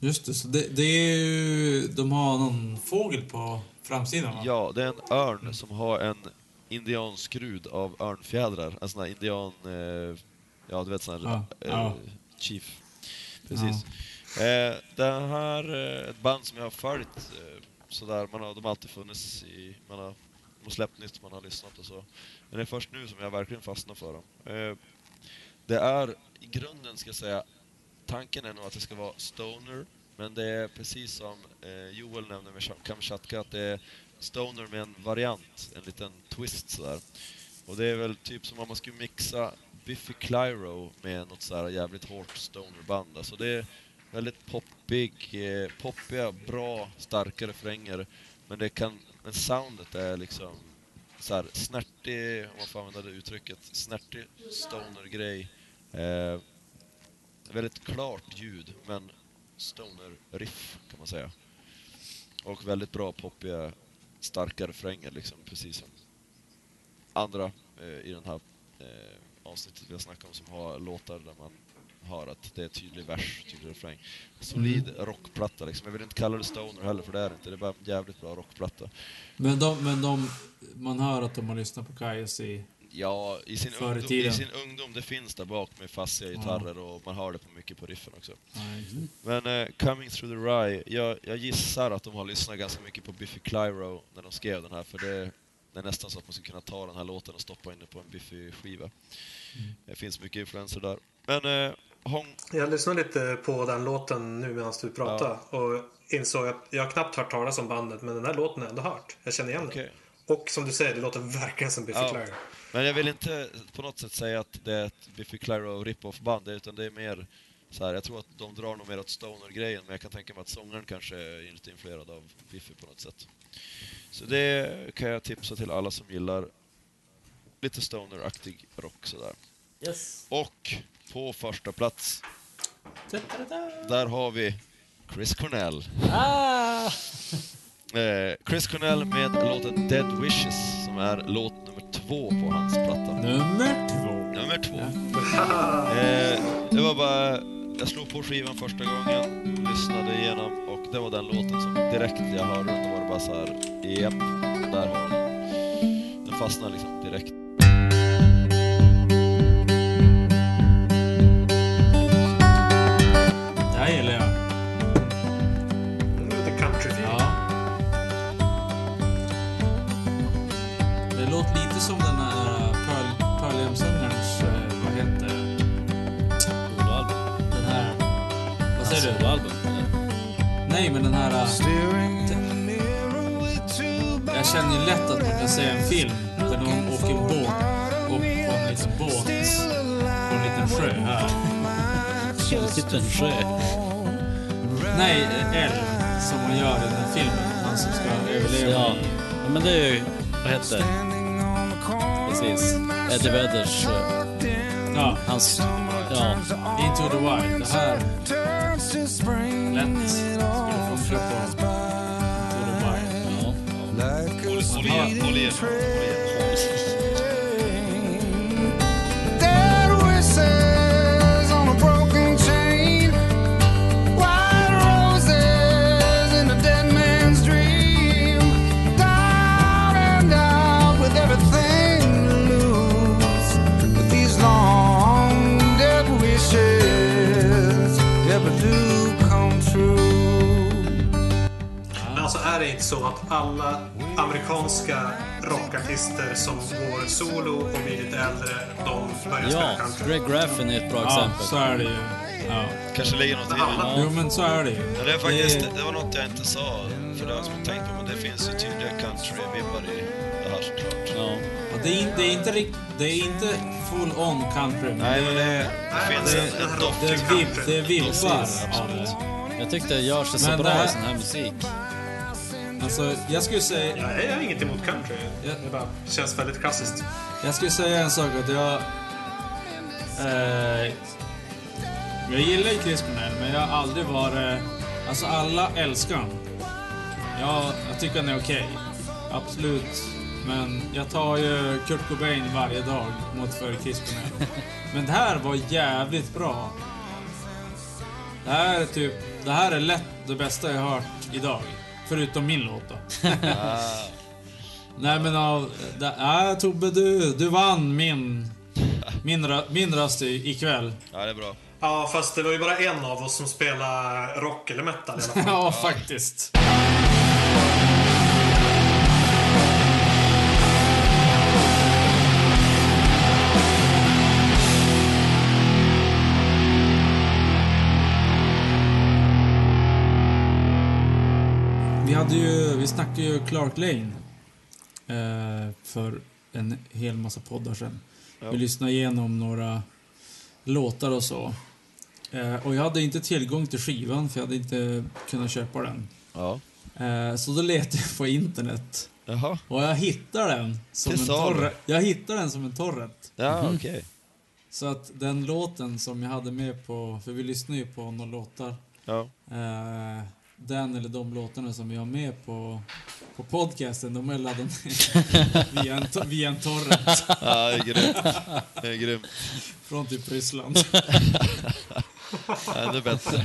Just det, så det, det är ju... De har någon fågel på framsidan va? Ja, det är en örn som har en indianskrud av örnfjädrar. En sån indian... Eh, ja, du vet sån här... Ja, eh, ja. Chief. Precis. Eh, det här är ett band som jag har följt eh, sådär. Man har, de har alltid funnits i... Man har, de har släppt nytt, man har lyssnat och så. Men det är först nu som jag verkligen fastnar för dem. Eh, det är, i grunden ska jag säga, tanken är nog att det ska vara stoner, men det är precis som eh, Joel nämnde med Kam- Kamchatka, att det är stoner med en variant, en liten twist sådär. Och det är väl typ som om man skulle mixa Biffy Clyro med något sådär jävligt hårt stonerband. Alltså det är väldigt poppig, eh, poppiga, bra, starka refränger, men det kan, men soundet är liksom så här snärtig, om man får använda det uttrycket, snärtig stoner-grej. Eh, väldigt klart ljud, men stoner-riff kan man säga. Och väldigt bra poppiga, starka refränger liksom, precis som andra eh, i den här eh, avsnittet vi har snackat om som har låtar där man hör att det är tydlig vers, tydlig refräng. Solid rockplatta liksom. Jag vill inte kalla det stoner heller för det är det inte, det är bara en jävligt bra rockplatta. Men, de, men de... Man hör att de har lyssnat på Kajas i... Ja, i sin, Förr ungdom, i sin ungdom, det finns där bak med fassiga gitarrer och man hör det på mycket på riffen också. Nej. Men eh, Coming Through the Rye, jag, jag gissar att de har lyssnat ganska mycket på Biffy Clyro när de skrev den här, för det, det är nästan så att man skulle kunna ta den här låten och stoppa in den på en Biffy-skiva. Det finns mycket influenser där. Men eh, Hong... Jag lyssnade lite på den låten nu medan du pratade och insåg att jag har knappt hört talas om bandet men den här låten har jag ändå hört. Jag känner igen Okej. den. Och som du säger, det låter verkligen som Biffy Ja. Clyro. Men jag vill inte på något sätt säga att det är ett Biffy Clyro rip-off-band, utan det är mer så här, jag tror att de drar nog mer åt Stoner-grejen, men jag kan tänka mig att sångaren kanske är lite influerad av Biffy på något sätt. Så det kan jag tipsa till alla som gillar lite Stoner-aktig rock sådär. Yes. Och på första plats, där har vi Chris Cornell. Ah! Eh, Chris Cornell med låten Dead Wishes, som är låt nummer två på hans platta. Nummer två. Nummer två. Eh, det var bara... Jag slog på skivan första gången, lyssnade igenom och det var den låten som direkt jag hörde den, då var det bara så här, japp, där har den. Den fastnade liksom direkt. Nej, men den här... eh, Jag känner ju lätt att man kan se en film där någon åker båt upp på en liten båt på en liten sjö här. En liten sjö. Nej, älv som man gör i den här filmen. Han som ska överleva Ja. ja, men det är ju... Vad heter det? Precis. Eddie Vedders... Ja, Hans... Ja. Into the Wild. Det här lätt skulle funka på Into the alla amerikanska rockartister som går solo och blir lite äldre, de börjar spela Ja, country? Greg Graffin är ett bra Ja, exempel. så är det ju. Ja. Kanske ligger något i det. Jo, men så är det ju. Men det, är faktiskt, Det- det var något jag inte sa, för det har jag som tänkt på, men det finns ju tydliga country-vibbar i det här såklart. Ja. Ja, Det är, in- det är inte rikt- det är inte full on country. Men Nej, det, men det, det Nej, finns det- en, en doft. det, är det är vibbar av absolut. det. Jag tyckte det gör sig så Men bra det här- i sån här musik. Alltså, jag skulle säga... Ja, jag har inget emot country. Ja. Det bara känns väldigt klassiskt. Jag skulle säga en sak att jag... Eh, jag gillar ju Chris Cornell, men jag har aldrig varit... Alltså alla älskar honom. Jag, jag tycker han är okej. Absolut. Men jag tar ju Kurt Cobain varje dag mot för Chris Cornell. Men det här var jävligt bra. Det här är typ... Det här är lätt det bästa jag har hört idag. Förutom min låt då. Nej men av... det- Äh, Tobbe, du, du vann min... Min, min röst i- ikväll. ja, det är bra. Ja, fast det var ju bara en av oss som spelar rock eller metal i alla fall. Ja, faktiskt. Hade ju... Vi snackade ju Clark Lane. Eh, för en hel massa poddar sen. Vi lyssnade igenom några låtar och så. Eh, och jag hade inte tillgång till skivan för jag hade inte kunnat köpa den. Ja. Eh, så då letade jag på internet. Jaha. Och jag hittade den som en salu. torrent. Jag hittade den som en torrent. Ja, okej. Så att den låten som jag hade med på, för vi lyssnar ju på några låtar. Ja. Eh, den eller de låtarna som vi har med på, på podcasten, de är laddade ner via en, via en torrent ja, det är grymt. Det är grymt. från typ Ryssland. Ännu bättre.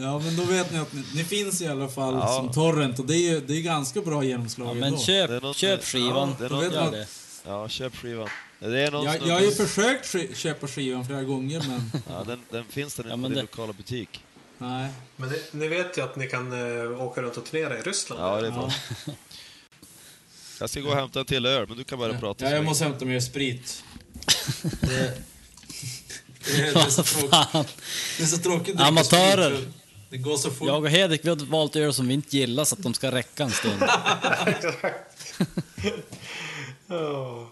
Ja, men då vet ni att ni, ni finns i alla fall Ja. som torrent och det är det är ganska bra genomslag Ja, men ändå. köp, Det är något- köp skivan. Ja, det är Då något- vet man, det. Ja, köp skivan. Det är någon jag, jag har ju försökt köpa skivan flera gånger men Ja, den, den finns den Ja, inte men i det- lokala butik. Nej. Men ni, ni vet ju att ni kan eh, åka runt och turnera i Ryssland. Ja, det är Ja. bra. Jag ska gå och hämta en till öl, men du kan bara prata Ja, jag måste hämta mer sprit. Det, Det är, det är, så, tråkigt. Det är så tråkigt. Amatörer. Det går så fort. Jag och Hedvig vi har valt öl som vi inte gillar så att de ska räcka en stund. Ja.